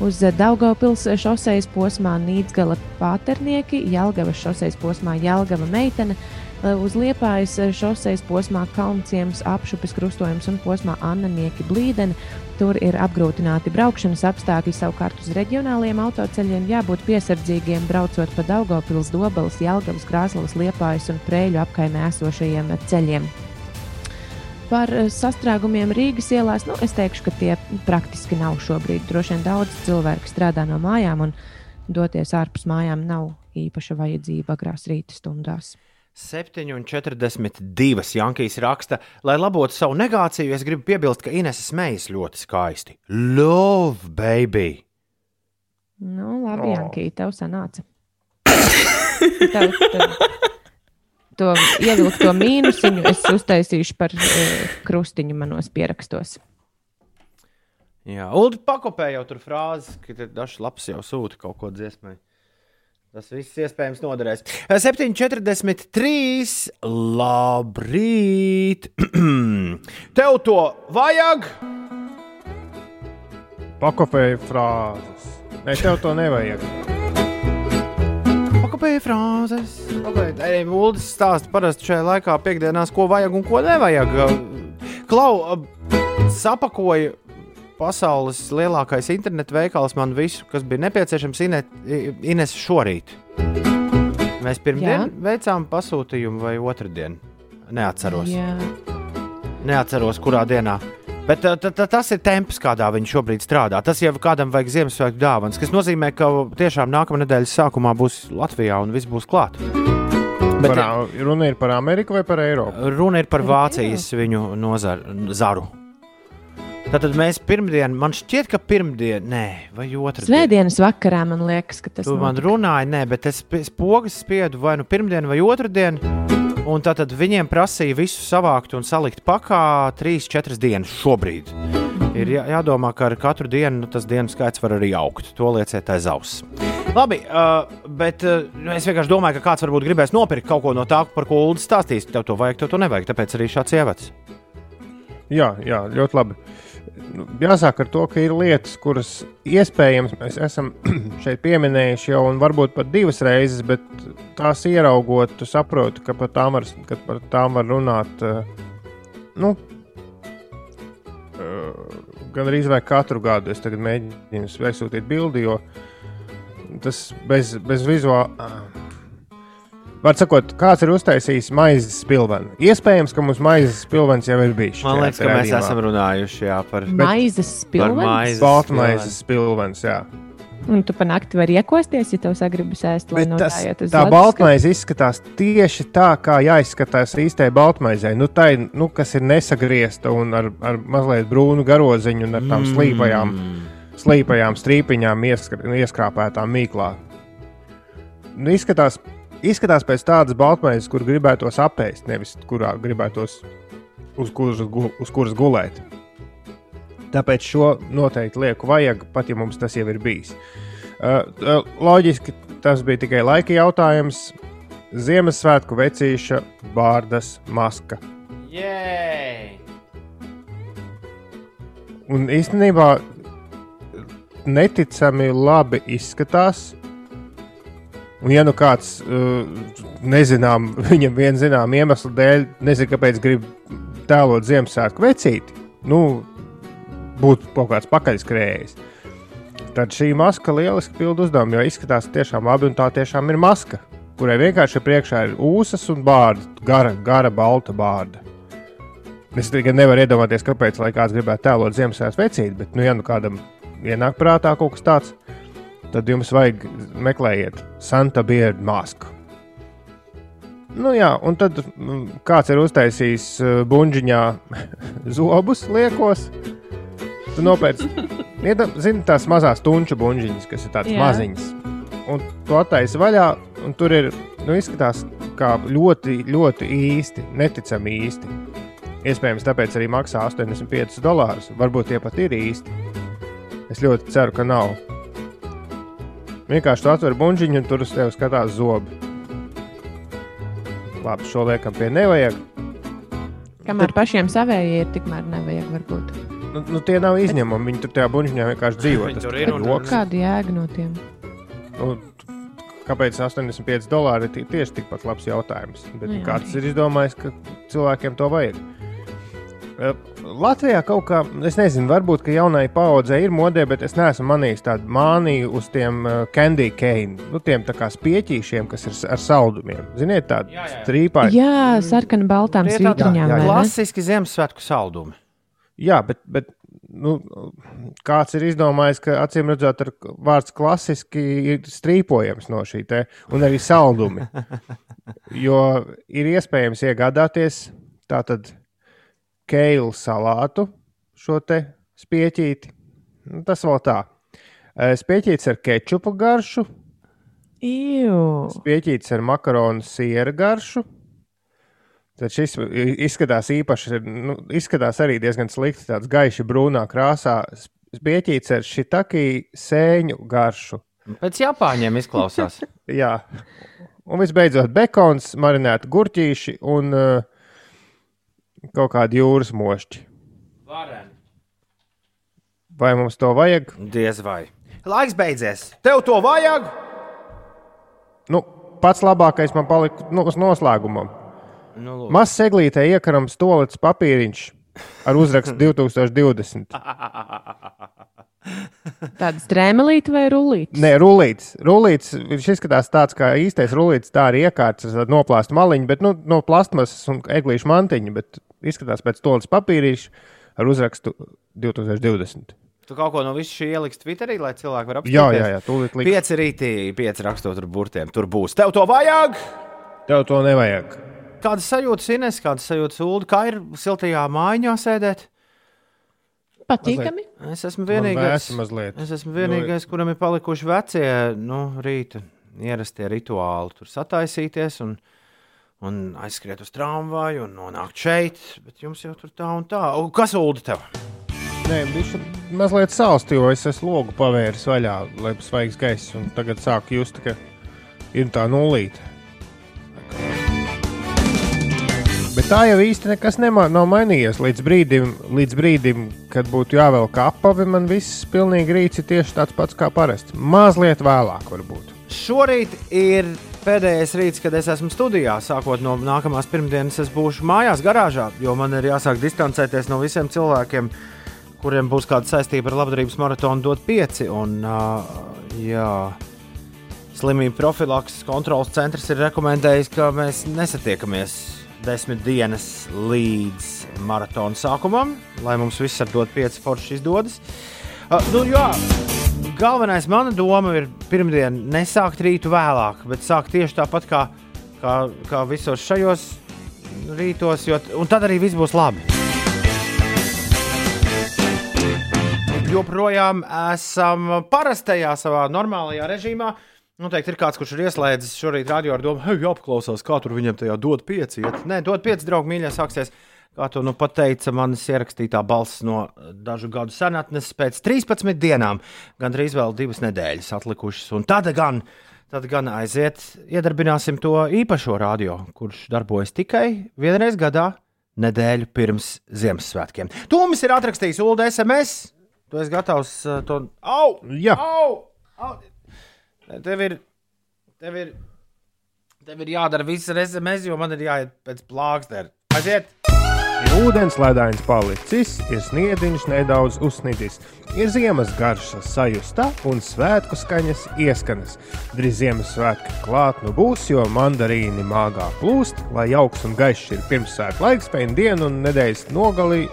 Uz Daugopils šoseis posmā Nīdzgala pāternieki, Jelgavas šoseis posmā Jelgava meitene, uz Liepājas šoseis posmā Kalnciems, apšupes krustojums un posmā Annanieki blīdeni. Tur ir apgrūtināti braukšanas apstākļi, savukārt uz reģionāliem autoceļiem jābūt piesardzīgiem, braucot pa Daugopils, Dobeles, Jelgavas, Krāslavas, Liepājas un Prēļu apkaimē esošajiem ceļiem. Par sastrēgumiem Rīgas ielās, nu, es teikšu, ka tie praktiski nav šobrīd. Droši vien daudz cilvēku strādā no mājām, un doties ārpus mājām nav īpaša vajadzība agrās rīta stundās. 7,42 Jankīs raksta, lai labotu savu negāciju. Es gribu piebilst, ka Inês smējas ļoti skaisti. Love, baby! Nu, labi, oh. Jankī, tev sanāca. tev, tev, to ievilkto mīnusiņu es uztaisīšu par uh, krustiņu manos pierakstos. Jā, Ulu pakopēja jau tur frāzes, ka dažs laps jau sūta kaut ko dziesmai. Tas viss iespējams noderēs. 7,43. Labrīt! Tev to vajag! Pakopēja frāzes. Nē, tev to nevajag. Pakopēja frāzes. Arī Uldis stāsta parasti šajā laikā, piekdienās, ko vajag un ko nevajag. Klau, sapakoja pasaules lielākais internetu veikals man visu, kas bija nepieciešams Ines šorīt. Mēs pirmdien Jā. veicām pasūtījumu vai otrdien. Neatceros. Jā. Neatceros, kurā dienā. Bet t, t, tas ir temps, kādā viņš šobrīd strādā. Tas jau kādam vajag Ziemassvētku dāvāns, kas nozīmē, ka tiešām nākamā nedēļas sākumā būs Latvijā un viss būs klāts. Bet, par, runa ir par Ameriku vai par Eiropu? Runa ir par Vācijas viņu nozaru. Tātad mēs pirmdien, man šķiet, ka pirmdien, nē, vai otrā dienā. Svētdienas vakarā man liekas, ka tas ir. Tu man notika. runāji, nē, bet es pogas spiedu vai nu pirmdien vai otru dienu. Un tātad viņiem prasīja visu savākt un salikt pakā 3-4 dienas šobrīd. Ir jā, jādomā, ka ar katru dienu nu, tas dienas skaits var arī augt. To lieciet aiz auss. Labi, uh, bet uh, es vienkārši domāju, ka kāds varbūt gribēs nopirkt kaut ko no tā, par ko Ulu stāstīs. Tev to vajag, tev to nevajag. Tāpēc arī šāds ievads. Jā, jā, ļoti labi. Nu, jāsāk ar to, ka ir lietas, kuras iespējams mēs esam šeit pieminējuši jau, varbūt pat divas reizes, bet tās ieraugot, tu saproti, ka par tām var, par tām var runāt. Eh, nu, eh, gan arī katru gadu es mēģinu aizsūtīt bildi, jo tas bez, bez vizuāla Var sakot, kāds ir uztaisījis maizes spilvenu? Iespējams, ka mums maizes spilvens jau ir bijis. Man liekas, ka mēs esam runājuši jā, par maizes spilvenu. Maizes Baltmaizes spilvens, jā. Un tu panākti vari iekosties, ja tev sagribas ēst. Tas, tā baltmaize izskatās tieši tā, kā jāizskatās īstai baltmaizei. Nu, tā ir, nu, kas ir nesagriezta un ar, ar mazliet brūnu garoziņu un ar tām mm. slīpajām, slīpajām strīpiņām ieskrāpētām mīklā. Nu, izskatās Izskatās pēc tādas baltmaizes, kur gribētos apēst, nevis kurā gribētos uz kuras, uz kuras gulēt. Tāpēc šo noteikti lieku vajag, pat ja mums tas jau ir bijis. Uh, loģiski tas bija tikai laika jautājums. Ziemassvētku vecīša bārdas maska. Yay! Un īstenībā neticami labi izskatās. Un, ja nu kāds uh, nezinām, viņam viena zināma iemesla dēļ, nezinu, kāpēc grib tēlot Ziemassvētku vecīti, nu, būtu kaut kāds pakaļskrējējs. Tad šī maska lieliski pild uzdevumu, jo izskatās tiešām labi, un tā tiešām ir maska, kurai vienkārši priekšā ir ūsas un bārda, gara, gara balta bārda. Es tikai nevaru iedomāties, kāpēc kāds gribētu tēlot Ziemassvētku vecīti, bet, nu, ja nu kādam ienāk prātā kaut kas tāds, tad jums vajag meklējiet Santa Beard masku. Nu, jā, un tad mm, kāds ir uztaisījis uh, buļģiņā zobus liekos. Tu nopērci, zini, tās mazās tunču buļģiņas, kas ir tādas maziņas. Un tu attaisi vaļā, un tur ir, nu, izskatās kā ļoti, ļoti īsti, neticami īsti. Iespējams, tāpēc arī maksā 85 dolārus. Varbūt tie pat ir īsti. Es ļoti ceru, ka nav. Vienkārši tu atver buļģiņu, un tur uz tevi skatās zobi. Labi, šo liekam pie nevajag. Kamēr pašiem savējie ir, tikmēr nevajag varbūt. Nu, nu, tie nav izņēmumi. Viņi tur tajā buļģiņā vienkārši dzīvo. Tas ir joks. Kāda jēga no tiem? Nu, kāpēc 85 dolāri ir tie- tieši tikpat labs jautājums? Bet Nu jā, kāds ir izdomājis, ka cilvēkiem to vajag? Eh, Latvijā kaut kā, es nezinu, varbūt ka jaunai paudzei ir modē, bet es neesmu manījis tādu māniju uz tiem uh, candy cane, nu, tiem tā kā spieķīšiem, kas ir ar saldumiem. Ziniet, tādi Jā, jā, jā. strīpā. Jā, sarkana baltām svītriņām. Klasiski Ziemassvētku saldumi. Jā, bet, bet nu, kāds ir izdomājis, ka acīm redzot, ar vārds klasiski ir strīpojams no šī te, un arī saldumi. Jo ir iespējams iegādāties tātad keilu salātu, šo te spieķīti. Nu, Tas vēl tā. Spieķītis ar kečupu garšu, Iu. spieķītis ar makaronu siera garšu. Tad šis izskatās īpaši, nu, izskatās arī diezgan slikti, tāds gaiši brūnā krāsā. Spieķītis ar šitaki sēņu garšu. Pēc Japāņiem izklausās. Jā. Un visbeidzot, bekons, marinēta gurķīši un uh, kaut kādi jūras mošķi. Vai mums to vajag? Diez vai. Laiks beidzies. Tev to vajag? Nu, pats labākais man palika nu, uz noslēgumam. Nu, lūdzu. Mazs eglītē iekarams tolets papīriņš ar uzrakstu 2020. Tāda strēmelīte vai rullīte? Nē, rullīts. rullīts viņš izskatās tāds kā īstais rullīts, tā arī iekārts ar noplāstu maliņu, bet nu, no plastmasas un eglīšu mantiņu, bet izskatās pēc tolets papīrīša ar uzrakstu 2020. Tu kaut ko no visa šī ieliks Twitterī, lai cilvēki varētu Jā, apskatīties. jā, jā, tūlīt liks. Pieci rītī, pieci rakstot ar burtiem. Tur būs. Tev to vajag! Tev to nevajag. Kāda sajūta, Ines, kāda sajūta, Ulu, kā ir siltajā mājiņā sēdēt? Patīkami. Es esmu vienīgais, es esmu vienīgais kuram ir palikuši vecie nu, rīta ierastie rituāli. Tur sataisīties un, un aizskriet uz tramvaju un nonākt šeit. Bet jums jau tur tā un tā. O, kas Ulu tev? Nē, viņš mazliet salsts, jo es esmu logu pavēris vaļā, lai būtu svaigs gaiss. un Tagad sāku just, ka ir tā nulīte. Bet tā jau īsti nekas nemā, nav mainījies. Līdz brīdim, līdz brīdim, kad būtu jāvelk apavi, man viss pilnīgi rīts ir tieši tāds pats kā parasti. Mazliet vēlāk, varbūt. Šorīt ir pēdējais rīts, kad es esmu studijā. Sākot no nākamās pirmdienas, es būšu mājās, garāžā, jo man ir jāsāk distancēties no visiem cilvēkiem, kuriem būs kāda saistība ar labdarības maratonu, dot pieci. Un, uh, jā, slimību profilakses kontrolas centrs ir rekomendējis, ka mēs nesatiekamies desmit dienas līdz maratona sākumam, lai mums viss ar dot pieci forši izdodas. Uh, nu, jā, galvenais mana doma ir pirmdien nesākt rītu vēlāk, bet sākt tieši tāpat kā, kā, kā visos šajos rītos, jo, un tad arī viss būs labi. Joprojām esam parastajā, savā normālajā režīmā. Noteikti ir kāds, kurš ir ieslēdzis šorīt radio ar domu, hei, apklausās, kā tur viņam tajā dod pieci. Iet. Nē, dod pieci, draugi, mīļie, sāksies. Kā to nu pateica manas ierakstītā balss no dažu gadu senatnes, pēc 13 dienām, gandrīz vēl divas nedēļas atlikušas. Un tad gan, tad gan aiziet, iedarbināsim to īpašo radio, kurš darbojas tikai vienreiz gadā, nedēļu pirms Ziemassvētkiem. Tūmis ir atrakstījis ULD SMS. Tu esi gatavs uh, to. Au! Jā. Au! Au! Tev ir, tev ir, tev ir jādara viss SMS, jo man ir jāiet pēc plākstera. Aiziet! Ūdens ledājums palicis, ir sniedziņš nedaudz uzsnidis, ir ziemas garša sajūta un svētku skaņas ieskanas. Drīz Ziemassvētki klāt nu būs, jo mandarīni māgā plūst, lai jauks un gaišs ir pirmsvētku laiks, pēc dienu un nedēļas nogalī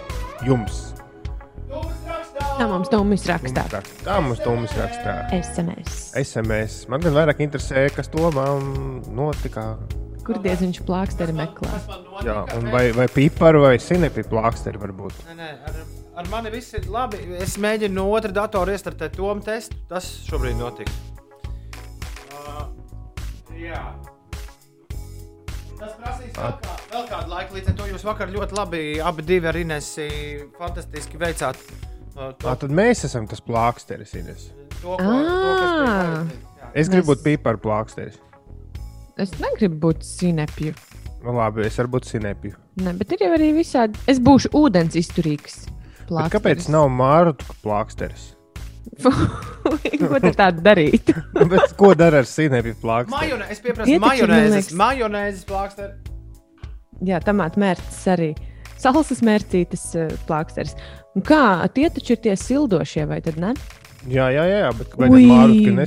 jums. Tā mums Tomis rakstā. Tā mums Tomis rakstā. SMS. SMS. Man gan vairāk interesē, kas to man notika. Kur diez viņš plāksteri meklē? Jā, un vai, vai piparu vai sinepi plāksteri varbūt. Nē, nē, ar, ar mani viss ir labi. Es mēģinu no otra datora iestartēt to testu. Tas šobrīd notiek. Uh, jā. Tas prasīs vēl, kā, vēl kādu laiku, līdz ar to jūs vakar ļoti labi abi divi ar Inesu fantastiski veicāt. Uh, to, à, tad mēs esam tas plāksteris, Ines. To, ko, to. Jā. Es gribu būt piparu plāksteris. Es negribu būt sinepju. Nu, labi, es varu būt sinepju. Ne, bet ir jau arī visādi. Es būšu ūdens izturīgs. Bet kāpēc nav mārtu plāksteris? ko tad tādu darīt? bet ko dara ar sinepju plāksteri? Majonē, es pieprasu majonēzes, majonēzes plāksteri. Jā, tomātu mērķis arī. Salsas mērcītes uh, plāksteris. Un kā tie taču ir tie sildošie, vai tad ne? Jā, jā, jā, bet vai Ui,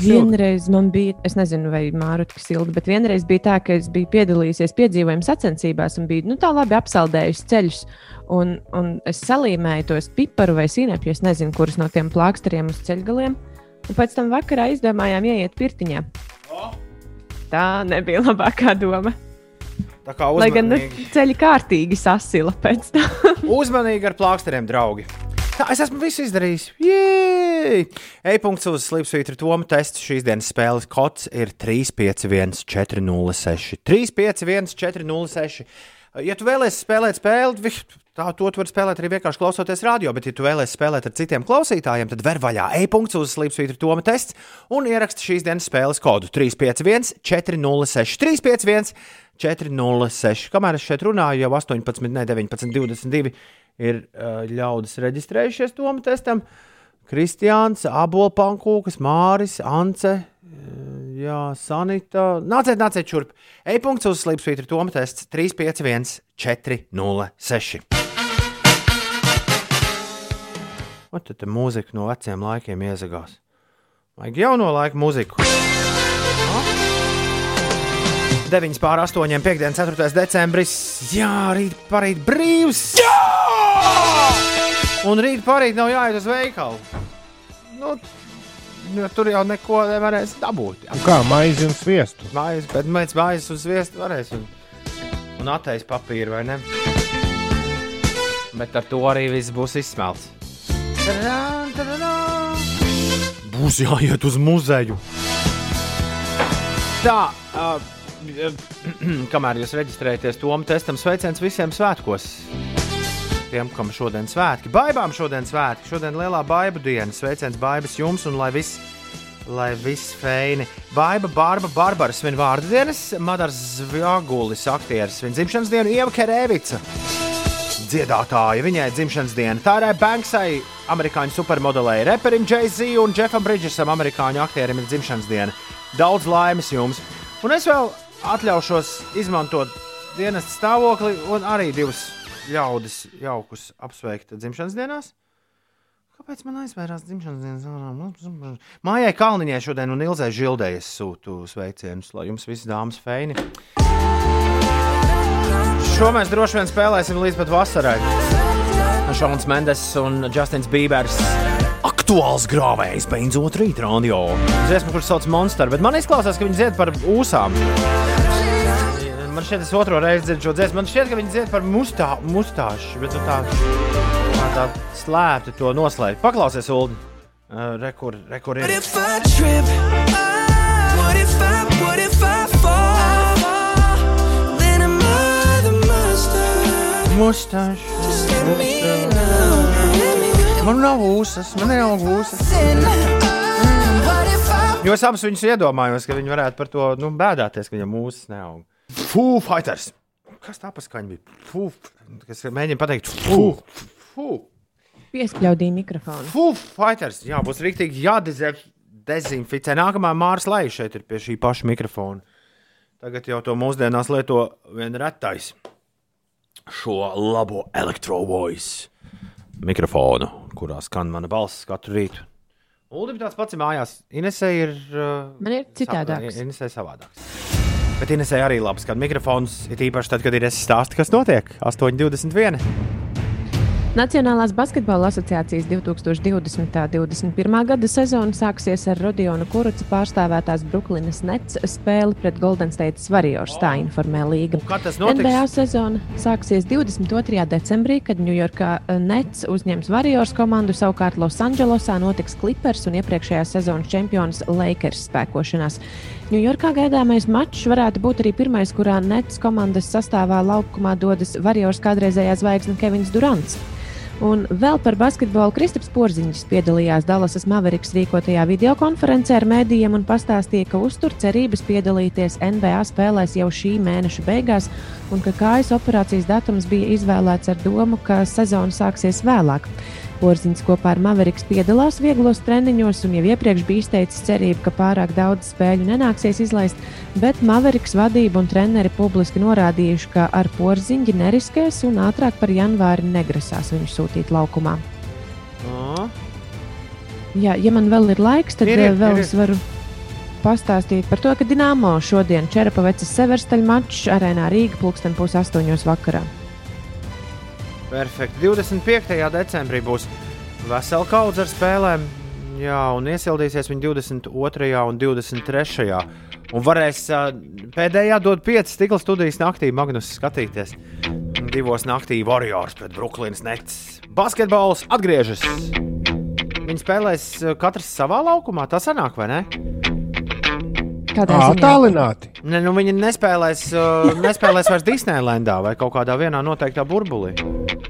vienreiz man bija, es nezinu, vai Mārutka silda, bet vienreiz bija tā, ka es biju piedalījies piedzīvojuma sacensībās un biju nu, tā labi apsaldējusi ceļus. Un, un es salīmēju tos piparu vai sīnēpju, es nezinu, kurus no tiem plāksteriem uz ceļgaliem. Un pēc tam vakarā izdomājām ieiet pirtiņā. Tā nebija labākā doma. Tā kā uzmanīgi. Lai gan nu, ceļi kārtīgi sasila pēc tam. uzmanīgi ar plāksteriem, draugi! Tā, es esmu visu izdarījis. E-punkts uz Slipsvītra Toma tests šīs dienas spēles kods ir 351 406. 351 406. Ja tu vēlēsies spēlēt spēli, tā to tu vari spēlēt arī vienkārši klausoties radio, bet, ja tu vēlēsies spēlēt ar citiem klausītājiem, tad ver vaļā e-punkts uz Slipsvītra Toma tests un ieraksti šīs dienas spēles kodu 351 406. 351 406. Kamēr es šeit runāju, jau 18, ne 19, 22 ir uh, ļaudis reģistrējušies Toma testam. Kristiāns, Abolpankūks, Māris, Ance, jā, Sanita. Nāciet, nāciet šurp. E-punkts uz Slipsvītra Toma tests 351 406. Un tad mūzika no veciem laikiem iezagās. Vajag jauno laiku mūziku. 9 pār 8, 5, 4 decembris. Jā, rīt parīt brīvs! Jā! Un rīt parīt nav jāiet uz veikalu. Nu, jo tur jau neko nevarēs dabūt. Jā. Kā maizi un sviestu? Maizi, bet mēs maizes un sviestu varēs. Un, un atteicis papīru vai ne? Bet ar to arī viss būs izsmelts. Būs jāiet uz muzeju. Tā, uh, kamēr jūs reģistrējaties Tomu testam, sveiciens visiem svētkos! Tiem, kam šodien svētki. Baibām šodien svētki, šodien lielā baibu diena. Sveiciens baibas jums un lai viss, lai viss feini. Baiba, Bārba, Barbara svin vārdu dienas, Madars Zvagulis, aktieris svin dzimšanas dienu, Ieva Kerevica. Dziedātāja, viņai dzimšanas diena. Tārai Banksai, amerikāņu supermodelei, reperim Jay-Z un Jeffam Bridgesam, amerikāņu aktierim, ir dzimšanas diena. Daudz laimes jums! Un es vēl atļaušos izmantot dienas stāvokli un arī divus ļaudis jaukus apsveikt dzimšanas dienās. Kāpēc man aizvērās dzimšanas dienas? Mājai Kalniņai šodien un Ilzai Žildei es sūtu sveicienus, lai jums visas dāmas feini. Šo mēs droši vien spēlēsim līdz pat vasarai. Šāds Mendes un Justins Bībers. Aktuāls grāvējs beidzot rīt radio. Dziesma, kurš sauc Monster, bet man izklausās, ka viņi dzied par ūsām man šķiet, es otro reizi dzirdu šo dziesmu. Man šķiet, ka viņi dzied par mustā, mustāšu, bet nu tā, tā, tā slēpti to noslēgt. Paklausies, Ulu. Uh, rekur, rekur ir. Mustāšu. Man nav ūsas, man nav ūsas. Jo es abus viņus iedomājos, ka viņi varētu par to nu, bēdāties, ka viņam mūzes neaug. Foo Fighters. Kas tā paskaņa bija? Foo, kas mēģina pateikt, foo, foo. Piespļaudīja mikrofonu. Foo Fighters. Jā, būs rīktīgi jādezinficē. Nākamā mārs leja šeit ir pie šī paša mikrofona. Tagad jau to mūsdienās lieto vien retais. šo labo elektrovoice mikrofonu, kurā skan mana balss katru rītu. Ulim tāds pats ir mājās. Inesē ir. Uh, Man ir citādāks. Inesē savādāks. Bet Inesē arī labi skan mikrofons, ir īpaši tad, kad ir esi stāsts, kas notiek 8,21. Nacionālās basketbola asociācijas 2020. un 2021. gada sezona sāksies ar Rodionu Kurucu pārstāvētās Brooklynas Nets spēli pret Golden State Warriors. Tā informē Līga. Kad? NBA sezona sāksies 22. decembrī, kad Ņujorkā Nets uzņems Warriors komandu. Savukārt Losandželosā notiks Clippers un iepriekšējās sezonas čempions Lakers spēkošanās. Ņujorkā gaidāmais mačs varētu būt arī pirmais, kurā Nets komandas sastāvā laukumā dodas Warriors kādreizējā zvaigzne Kevins Durants. Un vēl par basketbolu Kristaps Porziņš piedalījās Dallasas Mavericks rīkotajā videokonferencē ar mēdījiem un pastāstīja, ka uztur cerības piedalīties NBA spēlēs jau šī mēneša beigās, un ka kājas operācijas datums bija izvēlēts ar domu, ka sezona sāksies vēlāk. Porziņš kopā ar Mavericks piedalās vieglos treniņos un jau iepriekš bija izteicis cerību, ka pārāk daudz spēļu nenāksies izlaist, bet Mavericks vadība un treneri publiski norādījuši, ka ar Porziņu neriskēs un ātrāk par janvāri negrasās viņu sūtīt laukumā. Oh. Jā, ja man vēl ir laiks, tad Ir, ir, ir, vēl ir. es varu pastāstīt par to, ka Dienāmo šodien Čerpavecas Severstaļa mačs arēnā Rīga pulksten pus astoņos vakarā. Perfekti. 25. decembrī būs vesela kaudze ar spēlēm. Jā, un iesildīsies viņi 22. un 23. Un varēs pēdējā dot 5 stikla studijas naktī Magnus skatīties. Divos naktī Warriors pret Brooklynas Nets. Basketbols atgriežas. Viņi spēlēs katrs savā laukumā. Tas sanāk, vai ne? Kādā ziņā? Tālināti. Ne, nu viņi nespēlēs, uh, nespēlēs vairs Disneylandā vai kaut kādā vienā noteiktā burbulī.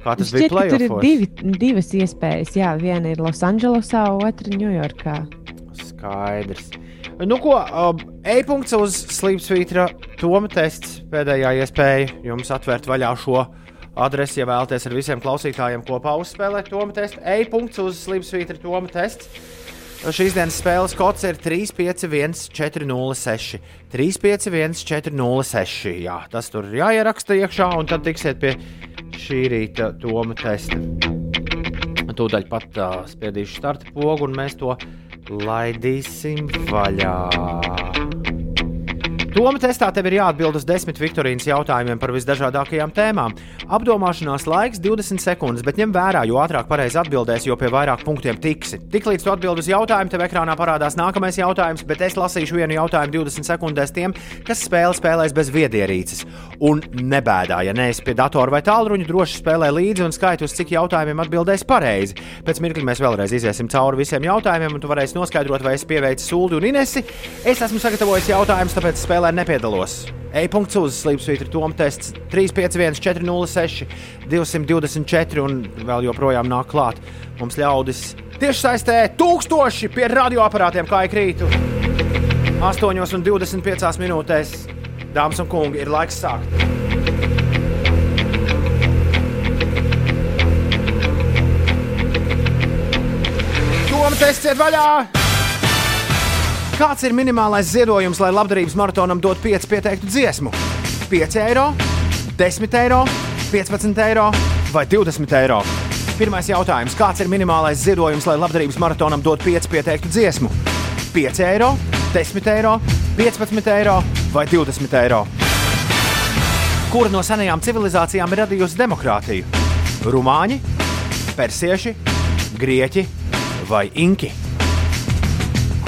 Kā tas bija Šķiet, ka tur ir divi, divas iespējas. Jā, viena ir Losandželosā, otra Ņujorkā. Skaidrs. Nu, ko, uh, e-punkts uz Slipsvītra Toma tests. Pēdējā iespēja jums atvērt vaļā šo adresi, ja vēlaties ar visiem klausītājiem kopā uzspēlēt Toma testu. E-punkts uz Slipsvītra Toma tests. Šīs dienas spēles kods ir 351, 406. 351, 406. Jā, tas tur ir jāieraksta iekšā, un tad tiksiet pie šī rīta Toma testa. Tūdaļ pat uh, spiedīšu starta pogu, un mēs to laidīsim vaļā. Toma testā tev ir jāatbild uz desmit Viktorīnas jautājumiem par visdažādākajām tēmām. Apdomāšanās laiks 20 sekundes, bet ņem vērā, jo ātrāk pareizi atbildēsi, jo pie vairāk punktiem tiksi. Tiklīdz tu atbild uz jautājumu, tev ekrānā parādās nākamais jautājums, bet es lasīšu vienu jautājumu 20 sekundēs tiem, kas spēli spēlēs bez viedierīces. Un nebēdā, ja neesi pie datora vai tālruņa, droši spēlē līdzi un skaiti uz cik jautājumiem atbildēs pareizi. Pēc mirkļa mēs vēlreiz iziesim cauri visiem jautājumiem, un tu varēsi noskaidrot, vai es pieveicu sūdu un inesi. Es esmu sagatavojis jautājumus, tāpēc spēlē nepiedalos. E-punkts uz Slipsvītra Toma tests 351, 406, 224 un vēl joprojām nāk klāt. Mums ļaudis tieši saistē tūkstoši pie radioaparātiem, kā ik rītu. 8,25 minūtēs, dāmas un kungi, ir laiks sākt. Toma tests iet vaļā! Kāds ir minimālais ziedojums, lai labdarības maratonam dotu 5 pieteiktu dziesmu? 5 eiro, 10 eiro, 15 eiro vai 20 eiro? Pirmais jautājums. Kāds ir minimālais ziedojums, lai labdarības maratonam dotu 5 pieteiktu dziesmu? 5 eiro, 10 eiro, 15 eiro vai 20 eiro? Kura no senajām civilizācijām ir radījusi demokrātiju? Rumāņi, persieši, grieķi vai inki?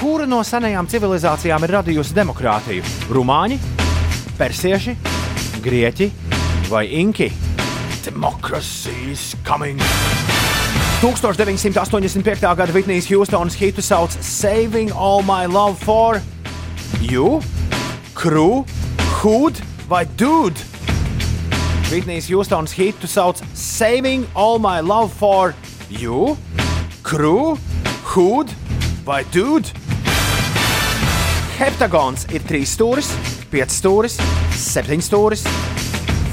Kura no senajām civilizācijām ir radījusi demokrātiju? Rumāņi, persieši, grieķi vai inki? Democracy's coming! 1985. gada Vitnijas Houstonas hitu sauc Saving All My Love for You, Crew, Hood vai Dude? Vitnijas Houstonas hitu sauc Saving All My Love for You, Crew, Hood vai Dude? Heptagons ir trīs stūris, pieci stūris, septiņi stūris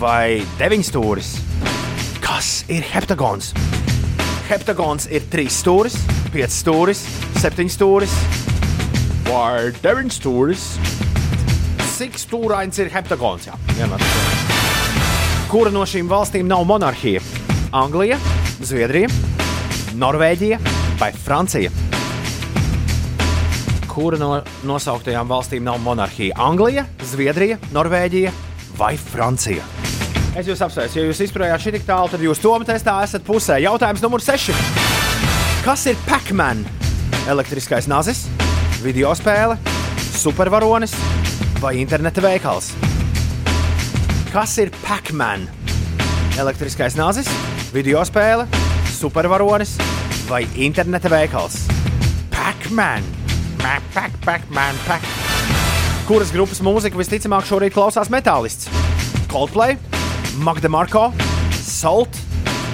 vai deviņi stūris. Kas ir heptagons? Heptagons ir trīs stūris, pieci stūris, septiņi stūris vai deviņi stūris. Cik stūrains ir heptagons? Jā, vienmēr. Kura no šīm valstīm nav monarhija? Anglija, Zviedrija, Norvēģija vai Francija? Kura no nosauktajām valstīm nav monarhija? Anglija, Zviedrija, Norvēģija vai Francija? Es jūs apsveicu, ja jūs izturējāt šī tik tālu, tad jūs tomēr testā esat pusē. Jautājums numur 6. Kas ir Pac-Man? Elektriskais nazis, video spēle, supervaronis vai interneta veikals? Kas ir Pac-Man? Elektriskais nazis, video spēle, supervaronis vai interneta veikals? Pac-Man! Pac, pac, Pac-Man, pac. Kuras grupas mūziku visticamāk šorīt klausās metālists? Coldplay, Magda Marko, Salt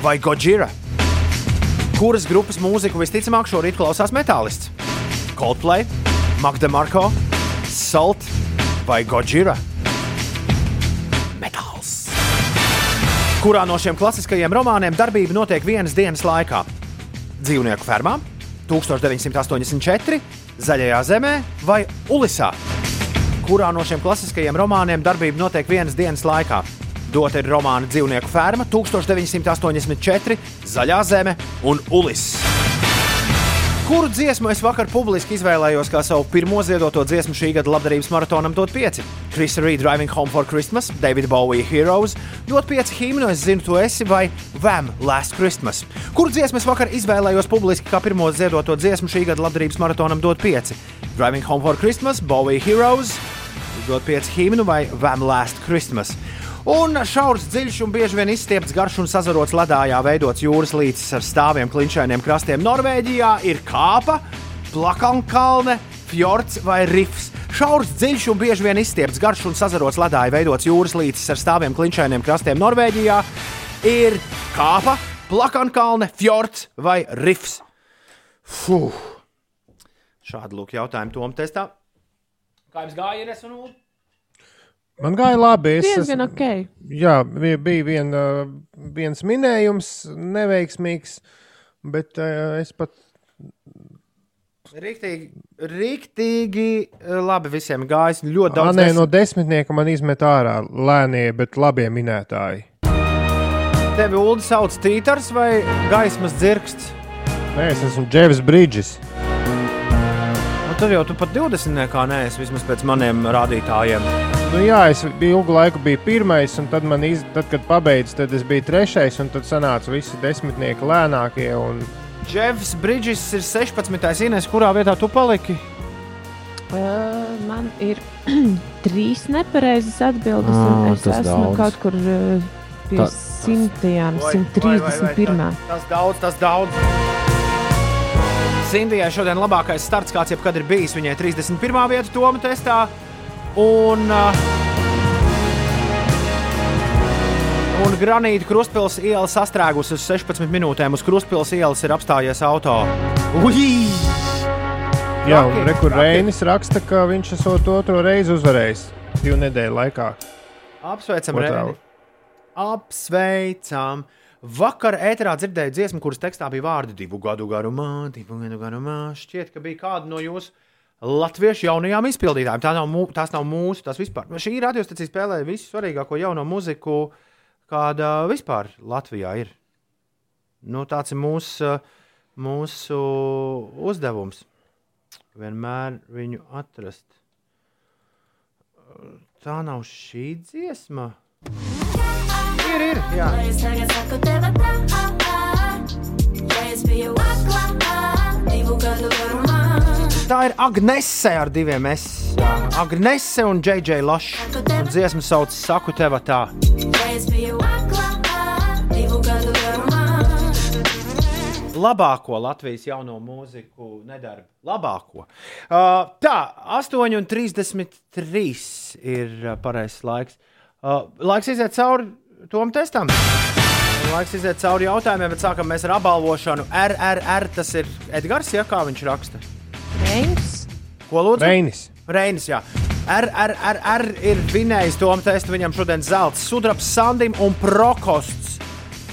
vai Gojira? Kuras grupas mūziku visticamāk šorīt klausās metālists? Coldplay, Magda Marko, Salt vai Gojira? Metāls. Kurā no šiem klasiskajiem romāniem darbība notiek vienas dienas laikā? Dzīvnieku fermā, 1984, Zaļajā zemē vai Ulisā? Kurā no šiem klasiskajiem romāniem darbība notiek vienas dienas laikā? Dota ir romāna Dzīvnieku ferma, 1984, Zaļā zeme un Ulis. Kuru dziesmu es vakar publiski izvēlējos kā savu pirmo ziedoto dziesmu šī gada labdarības maratonam dot 5? Chris Reed Driving Home for Christmas, David Bowie Heroes, dot 5 himnu, es zinu, tu esi vai Vam Last Christmas. Kuru dziesmu es vakar izvēlējos publiski kā pirmo ziedoto dziesmu šī gada labdarības maratonam dot 5? Driving Home for Christmas, Bowie Heroes, dot 5 himnu vai Vam Last Christmas. Un šaurs, dziļš un bieži vien izstiepts, garš un sazarots ledājā veidots jūras līcis ar stāviem klinšainiem krastiem. Norvēģijā ir kāpa, plakankalne, fjords vai rifs. Šaurs, dziļš un bieži vien izstiepts, garš un sazarots ledājā veidots jūras līcis ar stāviem klinšainiem krastiem. Norvēģijā ir kāpa, plakankalne, fjords vai rifs. Fuh. Šādi lūk jautājumi Tom testā. Kā jums gāja, Ines un Ulu? Man gāja labi. Es, Diezgan ok. Jā, bija vien, viens minējums, neveiksmīgs, bet es pat. Rīktīgi, rīktīgi labi visiem gājis. Ļoti daudz nē, desmit- no desmitnieka man izmet ārā lēnie, bet labie minētāji. Tevi Ulu sauc Tītars vai gaismas dzirksts? Nē, es esmu Džefs Bridžs. Nu, tad jau tu pat 20. nekā neesi vismaz pēc maniem rādītājiem. Nu, jā, es biju ilgu laiku biju pirmais, un tad, man iz, tad kad pabeidzu, tad es biju trešais, un tad sanāca visi desmitnieki lēnākie. Un... Džefs Bridžs ir 16. Ines, kurā vietā tu paliki? Uh, man ir trīs nepareizas atbildes, Ā, un es tas esmu daudz. kaut kur uh, pie Ta- simtajām, Vai, vai, vai, vai, 131. Tas, tas daudz, tas daudz. Sindijai šodien labākais starts, kāds jebkad ir bijis. Viņai 31. vieta Toma testā. Un, uh, un granīta krustpils iela sastrēgusi uz 16 minūtēm. Uz krustpils ielas ir apstājies auto. Ui! Jā, Rekur. Reinis raksta, ka viņš esot otro reizi uzvarējis divu nedēļu laikā. Apsveicam. Reini. Apsveicam. Vakar ēterā dzirdēju dziesmu, kuras tekstā bija vārdi divu gadu garumā, divu gadu garumā. Šķiet, ka bija kāda no jūsu latviešu jaunajām izpildītājām. Tā nav, mū- tās nav mūsu, tas vispār. Šī radiostacija spēlē visu svarīgāko jauno muziku, kāda vispār Latvijā ir. Nu, tāds ir mūsu, mūsu uzdevums. Vienmēr viņu atrast. Tā nav šī dziesma. Ir, ir, jā. Tā ir Agnese ar diviem S. Agnese un JJ Laša. Un dziesma sauc Saku tev tā. Labāko Latvijas jauno mūziku nedarbu. Labāko. Uh, tā, 8,33 ir uh, pareizais laiks. Uh, laiks iziet cauri tom testam. Laiks iziet cauri jautājumiem, bet sākam mēs ar apbalvošanu. RRR tas ir Edgars, ja kā viņš raksta. Reinis. Ko lūdzu? Reinis. Reinis, jā. RRR ir vinējis to testu. Viņam šodien zelta sudrabs Sandim un Prokosts.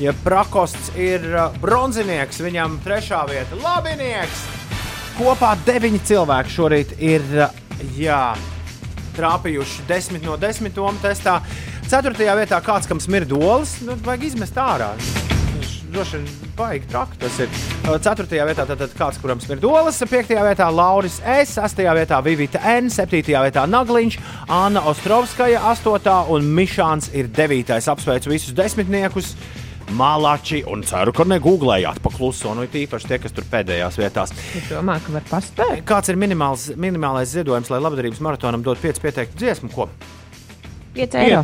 Ja Prokosts ir uh, bronzinieks, viņam trešā vieta - labinieks. Kopā deviņi cilvēki šorīt ir uh, jā, trāpījuši 10 no 10 tomu testā. Ceturtajā vietā kāds, kam smirda olas, nu, vajag izmest ārā. Droši vien baigi traki tas ir. Uh, Ceturtajā vietā tātad kāds, kuram smirda olas, piektajā vietā Lauris S, sastajā vietā Vivita N, septītajā vietā Nagliņš, Anna Ostrovskaja, astotā un Mišāns ir devītais. Apsveicu visus desmitniekus! Malači un ceru, ka negūglējāt pa kluso, nu tīpaši tie, kas tur pēdējās vietās. Es domāju, ka var paspēt. Kāds ir minimāls, minimālais ziedojums, lai labdarības maratonam dot 5 pieteiktu dziesmu? Ko? 5 eiro.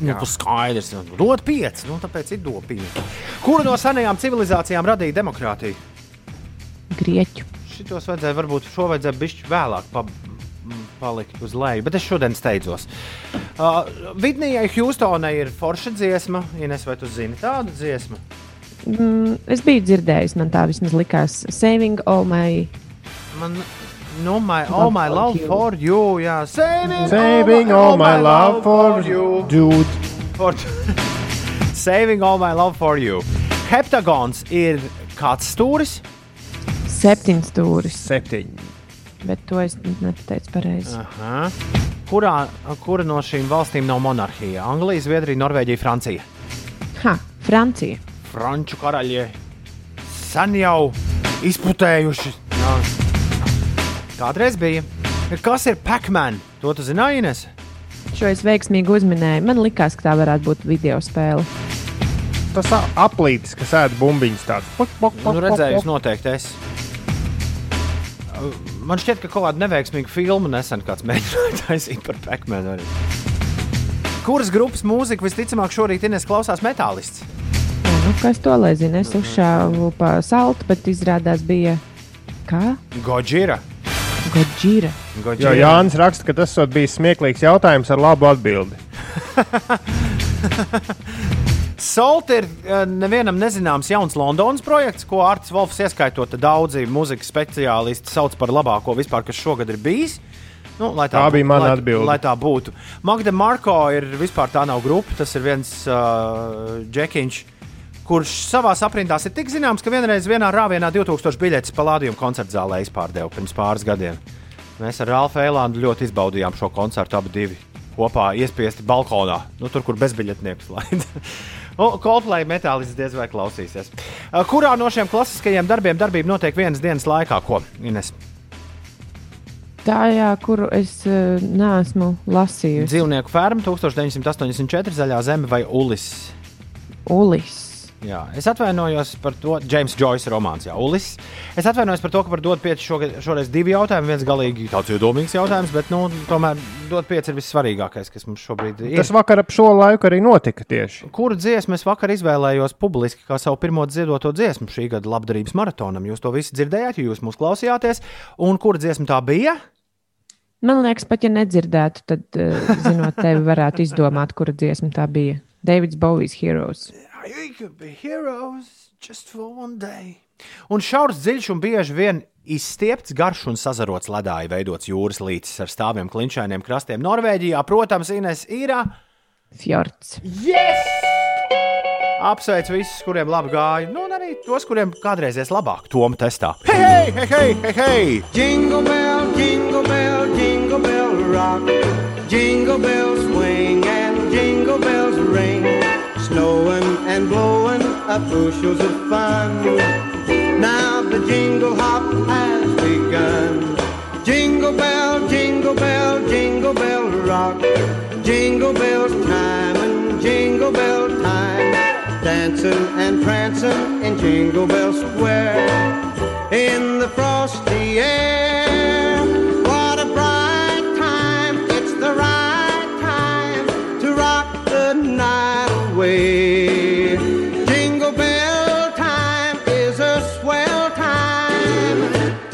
Nu, tas skaidrs. Dod 5, nu, tāpēc ir dopīgi. Kura no senajām civilizācijām radīja demokrātiju? Grieķu. Šitos vajadzēja, varbūt šo vajadzēja bišķi vēlāk pa, palikt uz leju, bet es šodien steidzos. Uh, Vidnijai Hjūstonai ir forša dziesma. Ines, vai tu zini tādu dziesmu? Mm, es biju dzirdējis, man tā vismaz likās. Saving all my. Man, no my, all my love for you, jā, saving, Saving all my love for you, dude. For... saving all my love for you. Heptagons ir kāds stūris. Septiņas stūris, Septiņi. bet to es nepateicu pareizi. Aha. Kurā, kura no šīm valstīm nav monarhija? Anglija, Zviedrija, Norvēģija, Francija. Ha, Francija. Franču karaļie sen jau izputējuši. Kādreiz bija. Kas ir Pacman? To tu zināji, Ines? Šo es veiksmīgi uzminēju. Man liekas, ka tā varētu būt video spēle. Tas aplītis, kas ēd bumbiņas tāds. Pok, pok, pok, Nu, redzējis, noteikti es. Man šķiet, ka kaut kāda neveiksmīga filma nesen kāds mēģināja taisīt par Pacmanu. arī. Kuras grupas mūziku visticamāk šorīt Ines klausās metālists? Jā, nu, kas to lai zina? Es uzšāvu pa saltu, bet izrādās bija kā? Godzilla. Godzilla. Jo Jānis raksta, ka tas bijis smieklīgs jautājums ar labu atbildi. Salt ir eh, nevienam nezināms jauns Londonas projekts, ko Arts Volfs ieskaitot daudzi mūzikas speciālisti sauc par labāko vispār, kas šogad ir bijis. Nu, lai Tā bija mana atbilde. Lai tā būtu. Magda Marko ir vispār tā nav grupa, tas ir viens uh, džekiņš, kurš savā aprindās ir tik zināms, ka vienreiz vienā rāvienā 2000 biļetes palādījuma koncerta zālē izpārdeva pirms pāris gadiem. Mēs ar Rāfu Eilandu ļoti izbaudījām šo koncertu abi divi kopā iespiesti balkonā, nu, tur, kur bezbiļetniekus laid. O, Coldplay metālis diez vai klausīsies. Kurā no šiem klasiskajiem darbiem darbība notiek vienas dienas laikā? Ko, Ines? Tā, jā, kuru es uh, neesmu lasījusi. Dzīvnieku ferma 1984, Zaļā zeme vai Ulis? Ulis. Jā, es atvainojos par to, James Joyce romāns, Jā, Ulis. Es atvainojos par to, ka par dot pieci šoreiz divi jautājumi. Viens galīgi tāds iedomīgs jautājums, bet nu, tomēr dot pieci ir vissvarīgākais, kas mums šobrīd ir. Tas vakar ap šo laiku arī notika tieši. Kuru dziesmu es vakar izvēlējos publiski kā savu pirmo dziedoto dziesmu šī gada labdarības maratonam? Jūs to visi dzirdējāt, jo jūs mūs klausījāties. Un kura dziesma tā bija? Man liekas, pat ja nedzirdētu, tad, uh, zinot tevi, varētu izdomāt, kura dziesma tā bija. Davids Bovijs Heroes. You could be heroes just for one day. Un šaurs, dziļš un bieži vien izstiepts, garš un sazarots ledāji veidots jūras līcis ar stāviem klinšainiem krastiem Norvēģijā. Protams, Ines ir. Fjords. Yes! Apsveicu visus, kuriem labi gāja, nu, un arī tos, kuriem kādreiz ies labāk, Toma testā. Hei, hei, hei, hei, hei, hei! Jingle bell, jingle bell, jingle bell rock. Jingle bells swing and jingle bells ring. Snowing and blowing up bushels of fun. Now the jingle hop has begun. Jingle bell, jingle bell, jingle bell rock. Jingle bell time and jingle bell time. Dancing and prancing in Jingle Bell Square. In the frosty air.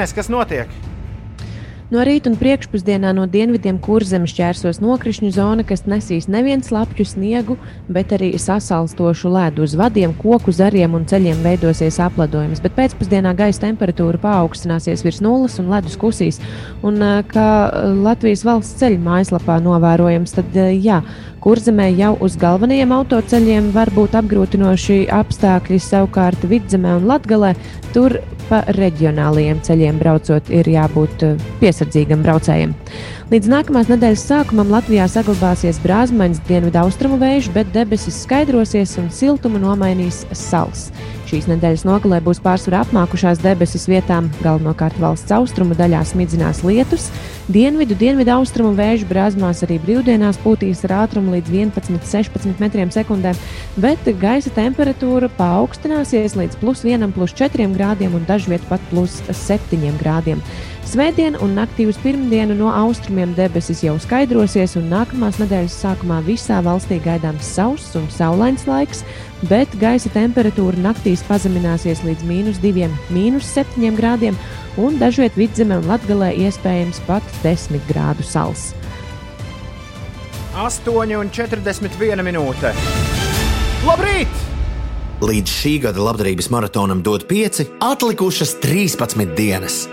Zinās, kas notiek? No rīta un priekšpusdienā no dienvidiem kurzemes ķērsos nokrišņu zona, kas nesīs nevienu slapju sniegu, bet arī sasalstošu ledu uz vadiem, koku zariem un ceļiem veidosies apledojums. Bet pēcpusdienā gaisa temperatūra paaugstināsies virs nulles un ledus kusīs. Un, kā Latvijas valsts ceļu mājaslapā novērojams, tad jā. Kurzemē jau uz galvenajiem autoceļiem var būt apgrūtinoši apstākļi, savukārt vidzemē un latgalē tur pa reģionālajiem ceļiem braucot ir jābūt eh, piesardzīgam braucējiem. Līdz nākamās nedēļas sākumam Latvijā saglabāsies brāzmaņas dienvidu austrumu vējš, bet debesis skaidrosies un siltumu nomainīs sals. Šīs nedēļas nogalē būs pārsvarā apmākušās debesis vietām, galvenokārt valsts austrumu daļā smidzinās lietus. Dienvidu, dienvidu austrumu vēju brāzmās arī brīvdienās pūtīs ar ātrumu līdz 11-16 metriem sekundē, bet gaisa temperatūra paaugstināsies līdz plus 1, plus 4 grādiem un dažviet pat plus 7 grādiem. Svētdien un naktī uz pirmdienu no austrumiem debesis jau skaidrosies, un nākamās nedēļas sākumā visā valstī gaidāms sauss un saulains laiks, bet gaisa temperatūra naktīs pazemināsies līdz mīnus 2, mīnus 7 grādiem, un dažviet vidzemē un latgalē iespējams pat 10 grādu sals. 8,41 minūte. Labrīt! Līdz šī gada labdarības maratonam dod 5, atlikušas 13 dienas.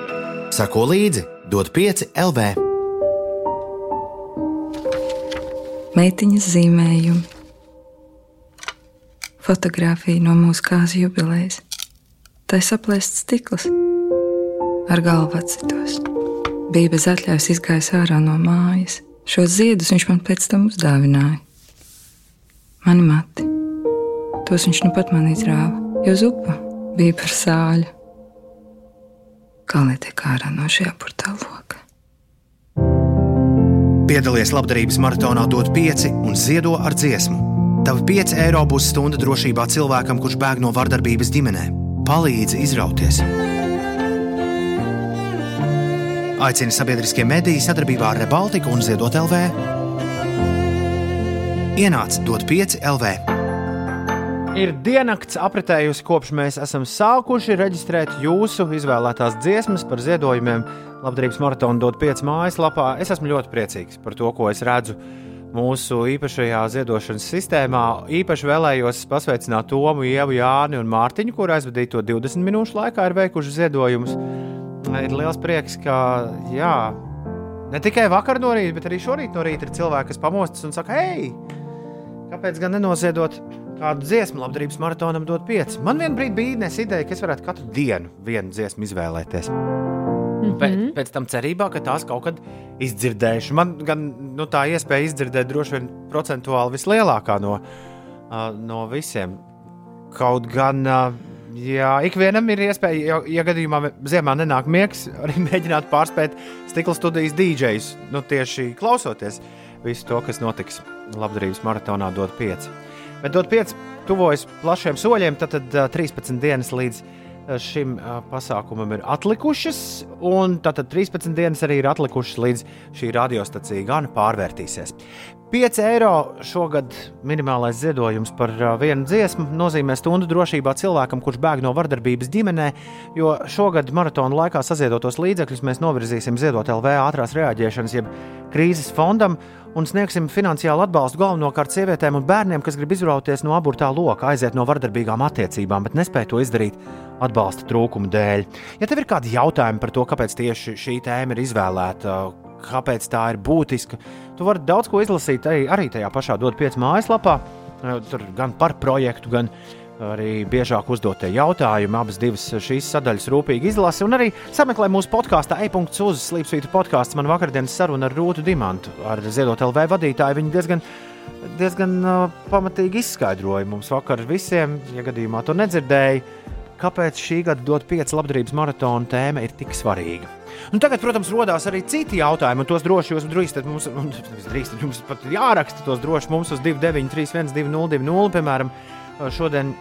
Sako līdzi, dod 5 LV. Meitiņas zīmējumi, fotografija no mūsu kāzu jubilejas. Tā ir saplēsts stikls ar galvu atcitos. Bija bez atļaujas izgājis ārā no mājas. Šos ziedus viņš man pēc tam uzdāvināja. Mani mati, tos viņš nu pat man izrāva, jo zupa bija par sāļu. Kā lai tiek ārā no šī apurtā loka? Piedalies labdarības maratonā, dod 5 un ziedo ar dziesmu. Tavi 5 eiro būs stunda drošībā cilvēkam, kurš bēg no vardarbības ģimenē. Palīdzi izrauties! Aicina sabiedriskie mediji sadarbībā ar Rebaltiku un Ziedot LV. Ienāc dot 5 LV ir diennakts apritējusi, kopš mēs esam sākuši reģistrēt jūsu izvēlētās dziesmas par ziedojumiem. Labdarības maratona dod 5 mājaslapā. Es esmu ļoti priecīgs par to, ko es redzu mūsu īpašajā ziedošanas sistēmā. Īpaši vēlējos pasveicināt Tomu, Ievu, Jāni un Mārtiņu, kur aizvadīto 20 minūšu laikā ir veikuši ziedojumus. Ir liels prieks, ka jā, ne tikai vakar no rīta, bet arī šorīt no rīta ir cilvēki, kas pamostas un saka, hei, kāpēc gan nenoziedot? Kādu dziesmu labdarības maratonam dot pieci. Man vienā brīdī bija nes ideja, ka es varētu katru dienu vienu dziesmu izvēlēties. Mm -hmm. pēc, pēc tam cerībā, ka tās kaut kad izdzirdēšu. Man gan nu, tā iespēja izdzirdēt droši vien procentuāli vislielākā no, uh, no visiem. Kaut gan, uh, jā, ikvienam ir iespēja, ja, gadījumā ziemā nenāk miegs, arī mēģināt pārspēt stikla studijas dīdžejus, nu, tieši klausoties visu to, kas notiks labdarības maratonā, dot pieci. Bet dot 5 tuvojas plašiem soļiem, tad, tad 13 dienas līdz šim pasākumam ir atlikušas, un tātad 13 dienas arī ir atlikušas līdz šī radiostacija gan pārvērtīsies. 5 eiro šogad minimālais ziedojums par vienu dziesmu nozīmē stundu drošībā cilvēkam, kurš bēg no vardarbības ģimenē, jo šogad maratona laikā saziedotos līdzekļus mēs novirzīsim ziedot LV ātrās reaģēšanas, jeb krīzes fondam, un sniegsim finansiālu atbalstu galvenokārt sievietēm un bērniem, kas grib izrauties no aburtā loka, aiziet no vardarbīgām attiecībām, bet nespēj to izdarīt atbalsta trūkuma dēļ. Ja tev ir kādi jautājumi par to, kāpēc tieši šī tēma ir izvēlēta, kāpēc tā ir būtiska, tu vari daudz ko izlasīt arī, tajā pašā dot pieci mājaslapā. Tur gan par projektu, gan arī biežāk uzdotie jautājumi. Abas šīs sadaļas rūpīgi izlasi un arī sameklē mūsu podkāstā e-punkts uz Slimsvītra podkāsts. Man vakardienas saruna ar Rūtu Dimantu, ar Ziedot LV vadītāju. Viņi diezgan, diezgan uh, pamatīgi izskaidroja mums vakar visiem, ja gadījumā to nedzirdēja, kāpēc šī gada dot pieci labdarības maratona tēma ir tik svarīga. Nu, tagad, protams, rodās arī citi jautājumi, un tos droši jūs drīkstat mums, drīkstat, jums pat jāraksta tos droši mums uz 293, 202, piemēram, šodien.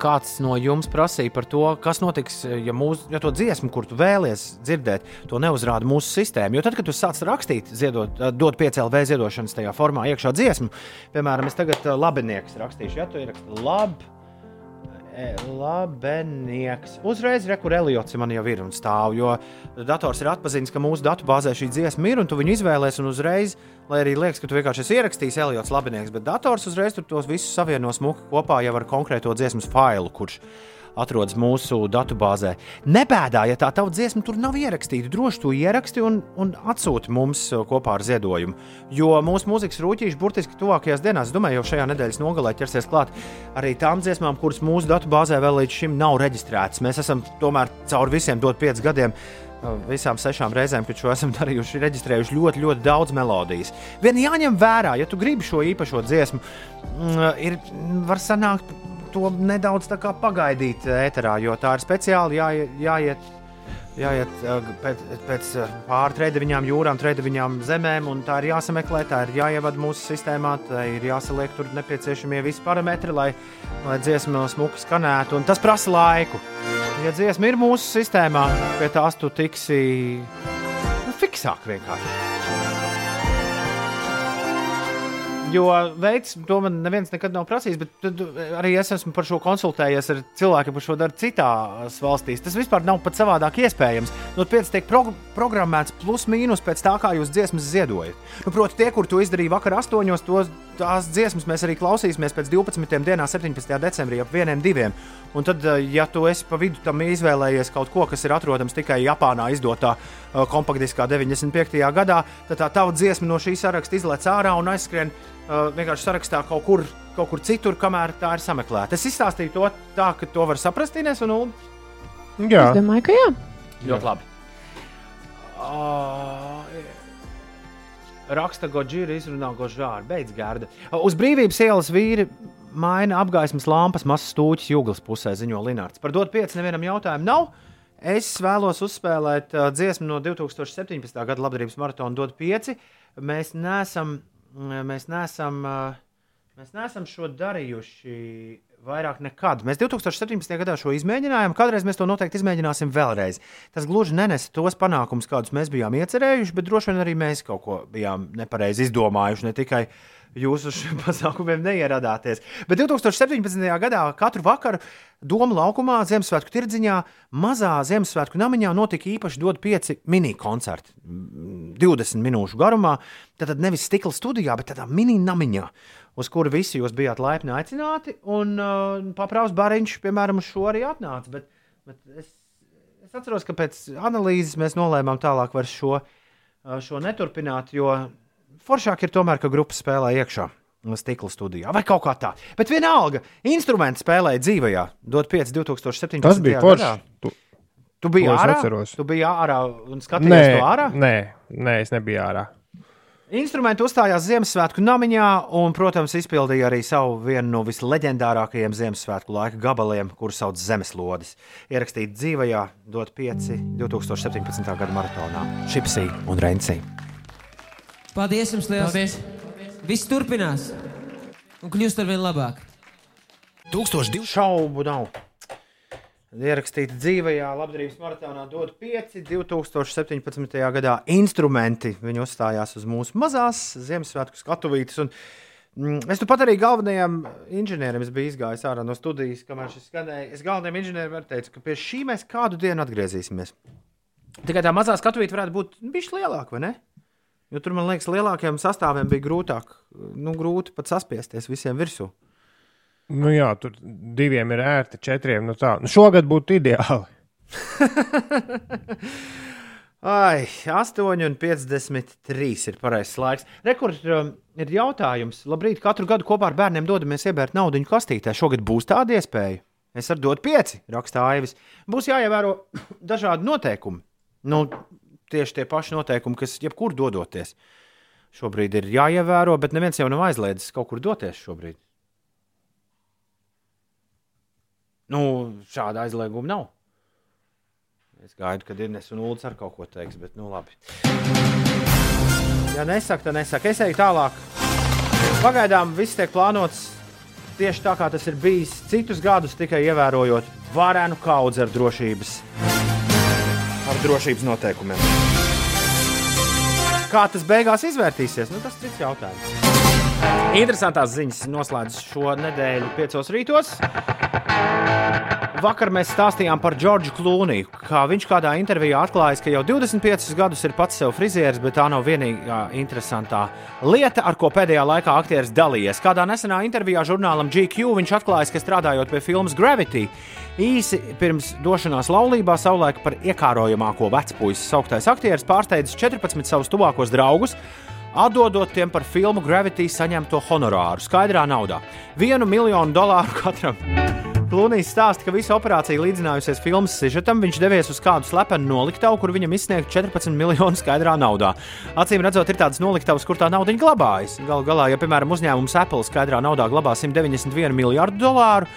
Kāds no jums prasīja par to, kas notiks, ja, mūs, ja to dziesmu, kur tu vēlies dzirdēt, to neuzrāda mūsu sistēma. Jo tad, kad tu sāc rakstīt, ziedot, dot piecēlē ziedošanas tajā formā iekšā dziesmu, piemēram, es tagad labinieks rakstīšu, ja tu ieraksti labi labenieks. Uzreiz rekur Eliots man jau ir un stāv, jo dators ir atpazīstams, ka mūsu datubāzē šī dziesma ir, un tu viņu izvēlēsies, un uzreiz, lai arī liekas, ka tu vienkārši esi ierakstījis Eliots labinieks, bet dators uzreiz tos visus savieno smuki kopā jau ar konkrēto dziesmas failu, kurš ir atrodas mūsu datubāzē. Nebēdā, ja tā tava dziesma tur nav ierakstīta, droši to ieraksti un, un atsūti mums uh, kopā ar ziedojumu. Jo mūsu mūzikas rūtīši burtiski tuvākajās dienās, domāju, jau šajā nedēļas nogalē ķersies klāt arī tām dziesmām, kuras mūsu datubāzē vēl līdz šim nav reģistrētas. Mēs esam tomēr cauri visiem dot 5 gadiem uh, visām sešām reizēm, kad šo esam darījuši, reģistrējuši ļoti, ļoti daudz melodijas. Vien jāņem vērā, ja tu gribi šo īpašo dziesmu, mm, ir, var sanākt to nedaudz pagaidīt ēterā, jo tā ir speciāli jāiet. jāiet jāiet pēc, pēc pāri trījām jūrām, trījām zemēm, un tā ir jāsameklē, tā ir jāievada mūsu sistēmā, tā ir jāsaliek tur nepieciešamie visi parametri, lai, lai dziesma smuki skanētu, un tas prasa laiku. Ja dziesma ir mūsu sistēmā, pie tās tu tiksi nu, fiksāk vienkārši. Jo veids, to man neviens nekad nav prasījis, bet arī es esmu par šo konsultējies ar cilvēkiem, kurš to dara citās valstīs. Tas vispār nav pat savādāk iespējams. No 5 tiek pro programmēts plus mīnus pēc tā, kā jūs dziesmas ziedojat. Nu, proti, tie, kur to izdarīja vakar 8, tos, tās dziesmas mēs arī klausīsimies pēc 12. dienā, 17. decembrī, ap 1-2. Un tad, eh, ja tu esi pa vidu tam izvēlējies kaut ko, kas ir atrodams tikai Japānā izdotā uh, kompaktdiskā 95. gadā, tad tā tava dziesma no šī saraksta izlaiž ārā un aizskrien uh, vienkārši sarakstā kaut kur, kaut kur citur, kamēr tā ir sameklēta. Es izstāstīju to tā, ka to var saprast, Ines, un, un... Jā. Es domāju, ka jā. Ļoti labi. Uh, raksta Godzilla, izrunā Godzilla, beidz gārda. Uz brīvības ielas vīri maina apgaismas lampas, mazs stūķis jūglas pusē, ziņo Linārds. Par dot 5 nevienam jautājumu nav. Es vēlos uzspēlēt uh, dziesmu no 2017. gada labdarības maratona dot 5. Mēs neesam, mēs neesam, uh, mēs neesam šo darījuši vairāk nekad. Mēs 2017. gadā šo izmēģinājām, kādreiz mēs to noteikti izmēģināsim vēlreiz. Tas gluži nenesa tos panākumus, kādus mēs bijām iecerējuši, bet droši vien arī mēs kaut ko bijām nepareizi izdomājuši. Ne tikai uh, jūs uz šiem pasākumiem neieradāties. Bet 2017. gadā katru vakaru Doma laukumā, Ziemassvētku tirdziņā, mazā Ziemassvētku namiņā notika īpaši dod pieci mini-koncerti. 20 minūšu garumā, tad nevis stikla studijā, bet tādā mini-namiņā, uz kuru visi jūs bijāt laipni aicināti. Un uh, paprāts Bariņš, piemēram, uz šo arī atnāca. Bet, bet es, es atceros, ka pēc analīzes mēs nolēmām tālāk šo, uh, šo neturpināt, jo foršāk ir tomēr, ka grupa spēlē iekšā. Stikla studijā vai kaut kā tā. Bet vienalga, instruments spēlēja dzīvajā. Dot 5, 2017. Tas bija forši. Tu, tu biji ārā? Tu biji ārā un skatījies nē, to ārā? Nē, nē, es nebiju ārā. Instrumenti uzstājās Ziemassvētku namiņā un, protams, izpildīja arī savu vienu no visleģendārākajiem Ziemassvētku laika gabaliem, kurus sauc Zemeslodes. Ierakstīt dzīvajā, dot 5 2017. gada maratonā Šipsī un Reinsī. Paldies jums liels! Paldies! Viss turpinās un kļūst ar vien labāk. 1200 šaubu nav. Ierakstīta dzīvajā labdarības maratonā dod 5. 2017. gadā instrumenti. Viņi uzstājās uz mūsu mazās Ziemassvētku skatuvītes. Un, mm, es tu pat arī galvenajam inženierim biju izgājis ārā no studijas, kamēr šis skanēja. Es galvenajam inženierim teicu, ka pie šī mēs kādu dienu atgriezīsimies. Tikai tā mazā skatuvīte varētu būt bišķi lielāka, vai ne? Jo tur, man liekas, lielākajiem sastāviem bija grūtāk, nu, grūti pat saspiesties visiem virsū. Nu jā, tur diviem ir ērti, četriem. Nu tā. nu, šogad būtu ideāli. Ai, 8,53 ir pareizais laiks. Rekords um, ir jautājums. Labrīt, katru gadu kopā ar bērniem dodamies iebērt naudu kastītē. Šogad būs tāda iespēja. Es varu dot pieci, raksta Aivis. Būs jāievēro dažādi noteikumi. Nu, tieši tie paši noteikumi, kas jebkur dodoties. Šobrīd ir jāievēro, bet neviens jau nav aizliedzis kaut kur doties šobrīd. Nu, šāda aizlieguma nav. Es gaidu, kad Inês un Ulas ar kaut ko teiks, bet nu labi. Ja nesaka, tad nesaka. Es eju tālāk. Pagaidām viss tiek plānots tieši tā, kā tas ir bijis citus gadus, tikai ievērojot varenu kaudzi ar drošības, ar drošības noteikumiem. Kā tas beigās izvērtīsies, nu, tas ir cits jautājums. Interesantās ziņas noslēdz šo nedēļu piecos rītos. Vakar mēs stāstījām par Džordžu Klūniju, kā viņš kādā intervijā atklājis, ka jau 25 gadus ir pats sev frizieris, bet tā nav vienīgā interesantā lieta, ar ko pēdējā laikā aktieris dalījies. Kādā nesenā intervijā žurnālam GQ viņš atklājis, ka strādājot pie filmas Gravity, īsi pirms došanās laulībā savulaik par iekārojamāko vecpuisi sauktais aktieris pārsteidzis 14 savus tuvākos draugus atdodot tiem par filmu Gravity saņemto honorāru skaidrā naudā - vienu miljonu dolāru katram. Klūnijas stāsta, ka visa operācija līdzinājusies filmas sižetam. Viņš devies uz kādu slepenu noliktavu, kur viņam izsniegta 14 miljonu skaidrā naudā. Acīm redzot, ir tādas noliktavas, kur tā nauda glabājas. Galu galā, ja piemēram uzņēmums Apple skaidrā naudā glabā 191 miljardu dolāru,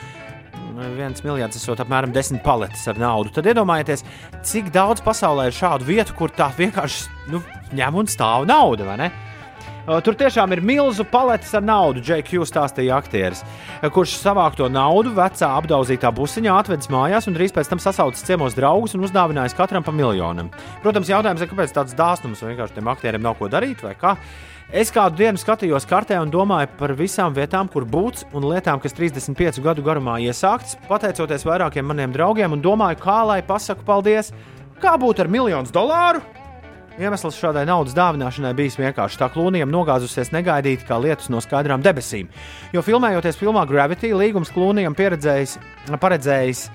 viens miljards esot apmēram 10 paletes ar naudu. Tad iedomājieties, cik daudz pasaulē ir šādu vietu, kur tā vienkārši nu, ņem un stāv nauda, vai ne? Tur tiešām ir milzu paletes ar naudu, J.K. stāstīja aktieris, kurš savākto naudu vecā apdauzītā busiņā atvedis mājās un drīz pēc tam sasaucis ciemos draugus un uzdāvinājis katram pa miljonam. Protams, jautājums ir, kāpēc tāds dāsnums vienkārši tiem aktieriem nav ko darīt vai kā. Es kādu dienu skatījos kartē un domāju par visām vietām, kur būt, un lietām, kas 35 gadu garumā iesāktas, pateicoties vairākiem maniem draugiem, un domāju, kā lai pasaku paldies, kā būt ar miljonu dolāru. Iemesls šādai naudas dāvināšanai bijis vienkārši tā klūnijam nogāzusies negaidīti kā lietus no skaidrām debesīm. Jo filmējoties filmā Gravity, līgums klūnijam paredzējis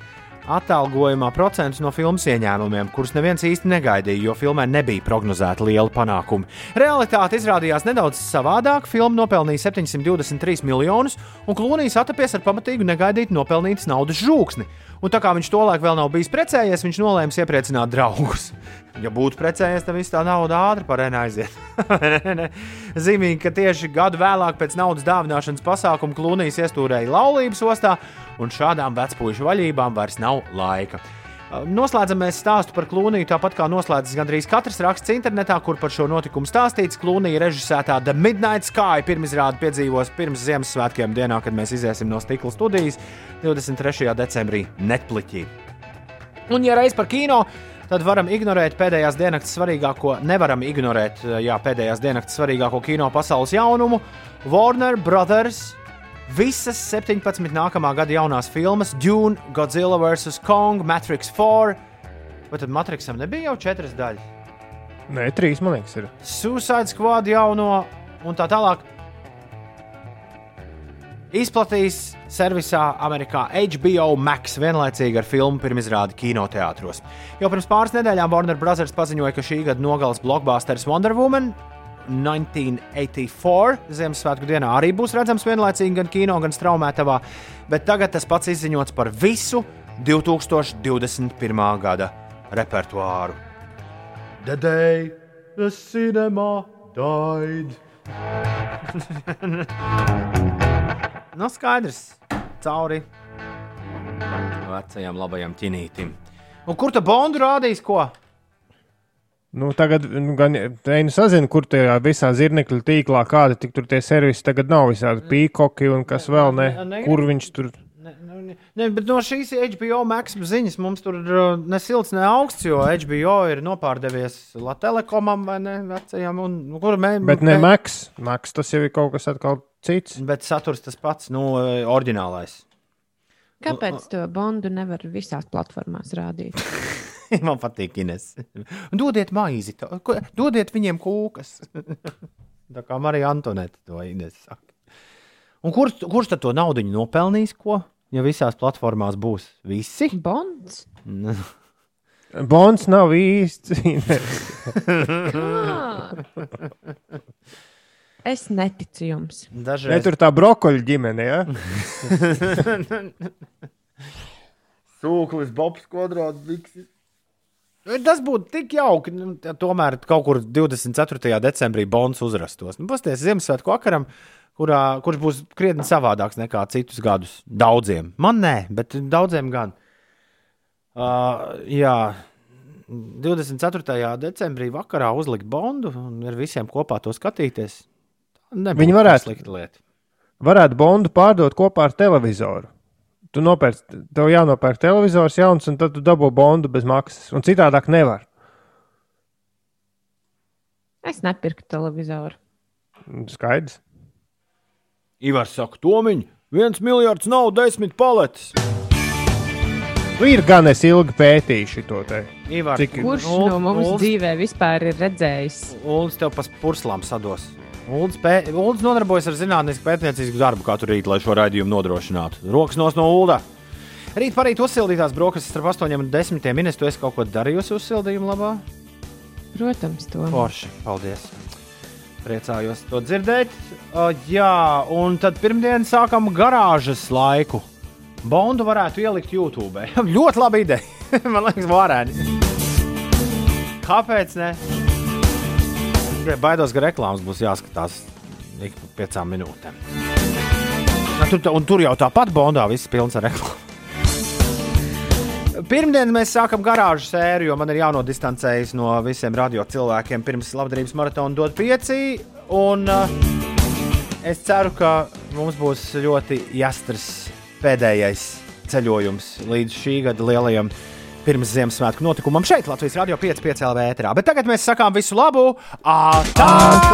atalgojumā procentus no filmas ieņēmumiem, kurus neviens īsti negaidīja, jo filmai nebija prognozēta liela panākuma. Realitāte izrādījās nedaudz savādāk. Filma nopelnīja 723 miljonus, un Klūnijas atapies ar pamatīgu negaidītu nopelnītas naudas žūksni. Un tā kā viņš tolaik vēl nav bijis precējies, viņš nolēma iepriecināt draugus. Ja būtu precējies, tad viss tā nauda ātri parēna aiziet. Zīmīgi, ka tieši gadu vēlāk pēc naudas dāvināšanas pasākuma Klūnijas iestūrēja laulības ostā, un šādām vecpuļu vaļībām vairs nav laika. Noslēdzam mēs stāstu par Klūniju, tāpat kā noslēdzas gandrīz katrs raksts internetā, kur par šo notikumu stāstīts. Klūnija režisētā The Midnight Sky pirmizrādi piedzīvos pirms Ziemassvētkiem dienā, kad mēs iziesim no stikla studijas 23. decembrī Netflixī. Un, ja reiz par kino, tad varam ignorēt pēdējās dienas svarīgāko, nevaram ignorēt jā, pēdējās dienas svarīgāko kino pasaules jaunumu - Warner Brothers Visas 17 nākamā gada jaunās filmas, Dune, Godzilla vs. Kong, Matrix 4. Vai tad Matrixam nebija jau četras daļas? Nē, trīs man liekas, ir. Suicide Squad jauno un tā tālāk. Izplatījis servisā Amerikā HBO Max vienlaicīgi ar filmu pirmizrādi kinoteātros. Jau pirms pāris nedēļām Warner Bros. paziņoja, ka šī gada nogales blockbusteris Wonder Woman 1984 Ziemassvētku dienā arī būs redzams vienlaicīgi gan kino, gan straumētavā, bet tagad tas pats izziņots par visu 2021. gada repertuāru. The day the cinema died. nu, skaidrs, cauri vecajam labajam ķinītim. Un kur tad Bondu rādīs ko? Nu, tagad nu, gan Reina sazina, kur tajā visā zirnekļa tīklā kāda tik tur tie servisi tagad nav visādi pīkoki un kas vēl ne, ne kur viņš tur. Ne, ne, ne, bet no šīs HBO Max ziņas mums tur uh, ne silts, ne augsts, jo HBO ir nopārdevies Latvijam vai ne vecajam. Un, nu, kur mē, bet ne Max. Max tas jau ir kaut kas atkal cits. Bet saturs tas pats, nu, oriģinālais. Kāpēc to bondu nevar visās platformās rādīt? Man patīk Ines. Dodiet maizi, to, dodiet viņiem kūkas. Tā kā Marija Antonēta to Ines saka. Un kurš, kurš tad to naudu nopelnīs? Ko? Ja visās platformās būs visi? Bonds. Bonds nav īsts. Es neticu jums. Dažreiz... Ne tur tā brokoļu ģimene, ja? Sūklis, Bobs, kvadrāts, Viksis. Tas būtu tik jauki. Nu, tomēr kaut kur 24. decembrī Bonds uzrastos. Nu, Pastāstiet, Ziemassvētku vakaram, kurā, kurš būs krietni savādāks nekā citus gadus. Daudziem. Man nē, bet daudziem gan. Uh, jā, 24. decembrī vakarā uzlikt bondu un ar visiem kopā to skatīties. Nebūtu Viņi varētu- slikta lieta. Varētu bondu pārdot kopā ar televizoru. Tu nopērc, tev jānopērk televizors jauns, un tad tu dabū bondu bez maksas. Un citādāk nevar. Es nepirku televizoru. Skaidrs. Ivars saka, Tomiņ, viens miljards nav desmit paletes. Ir gan es ilgi pētīju šo te. Ivar, Cik- Kurš Ul- no mums Uls- dzīvē vispār ir redzējis? Uldis tev pa purslām sados. Uldis, pē... Uldis nodarbojas ar zinātnisku pētniecisku darbu katru rītu, lai šo raidījumu nodrošinātu. Rokas nos no Ulda. Rīt parīt uzsildītās brokastis starp 8 un 10 minūtēm. Tu esi kaut ko darījusi uzsildījuma labā? Protams, to. Forši, paldies. Priecājos to dzirdēt. Uh, jā, un tad pirmdien sākam garāžas laiku. Bondu varētu ielikt YouTube. Ļoti laba ideja. Man liekas, varētu. Kāpēc? Ne? Tikai Baidos, ka reklāmas būs jāskatās ik pa piecām minūtēm. Na, tur, un tur jau tāpat Bondā viss pilns ar reklāmu. Pirmdien mēs sākam garāžu sēriju, jo man ir jānodistancējas no visiem radio cilvēkiem pirms labdarības maratona dot pieci. Un, uh, es ceru, ka mums būs ļoti jastrs pēdējais ceļojums līdz šī gada lielajam pirms Ziemassvētku notikumam šeit, Latvijas Rādio 5,5 LV ēterā. Bet tagad mēs sakām visu labu! Ātrāk!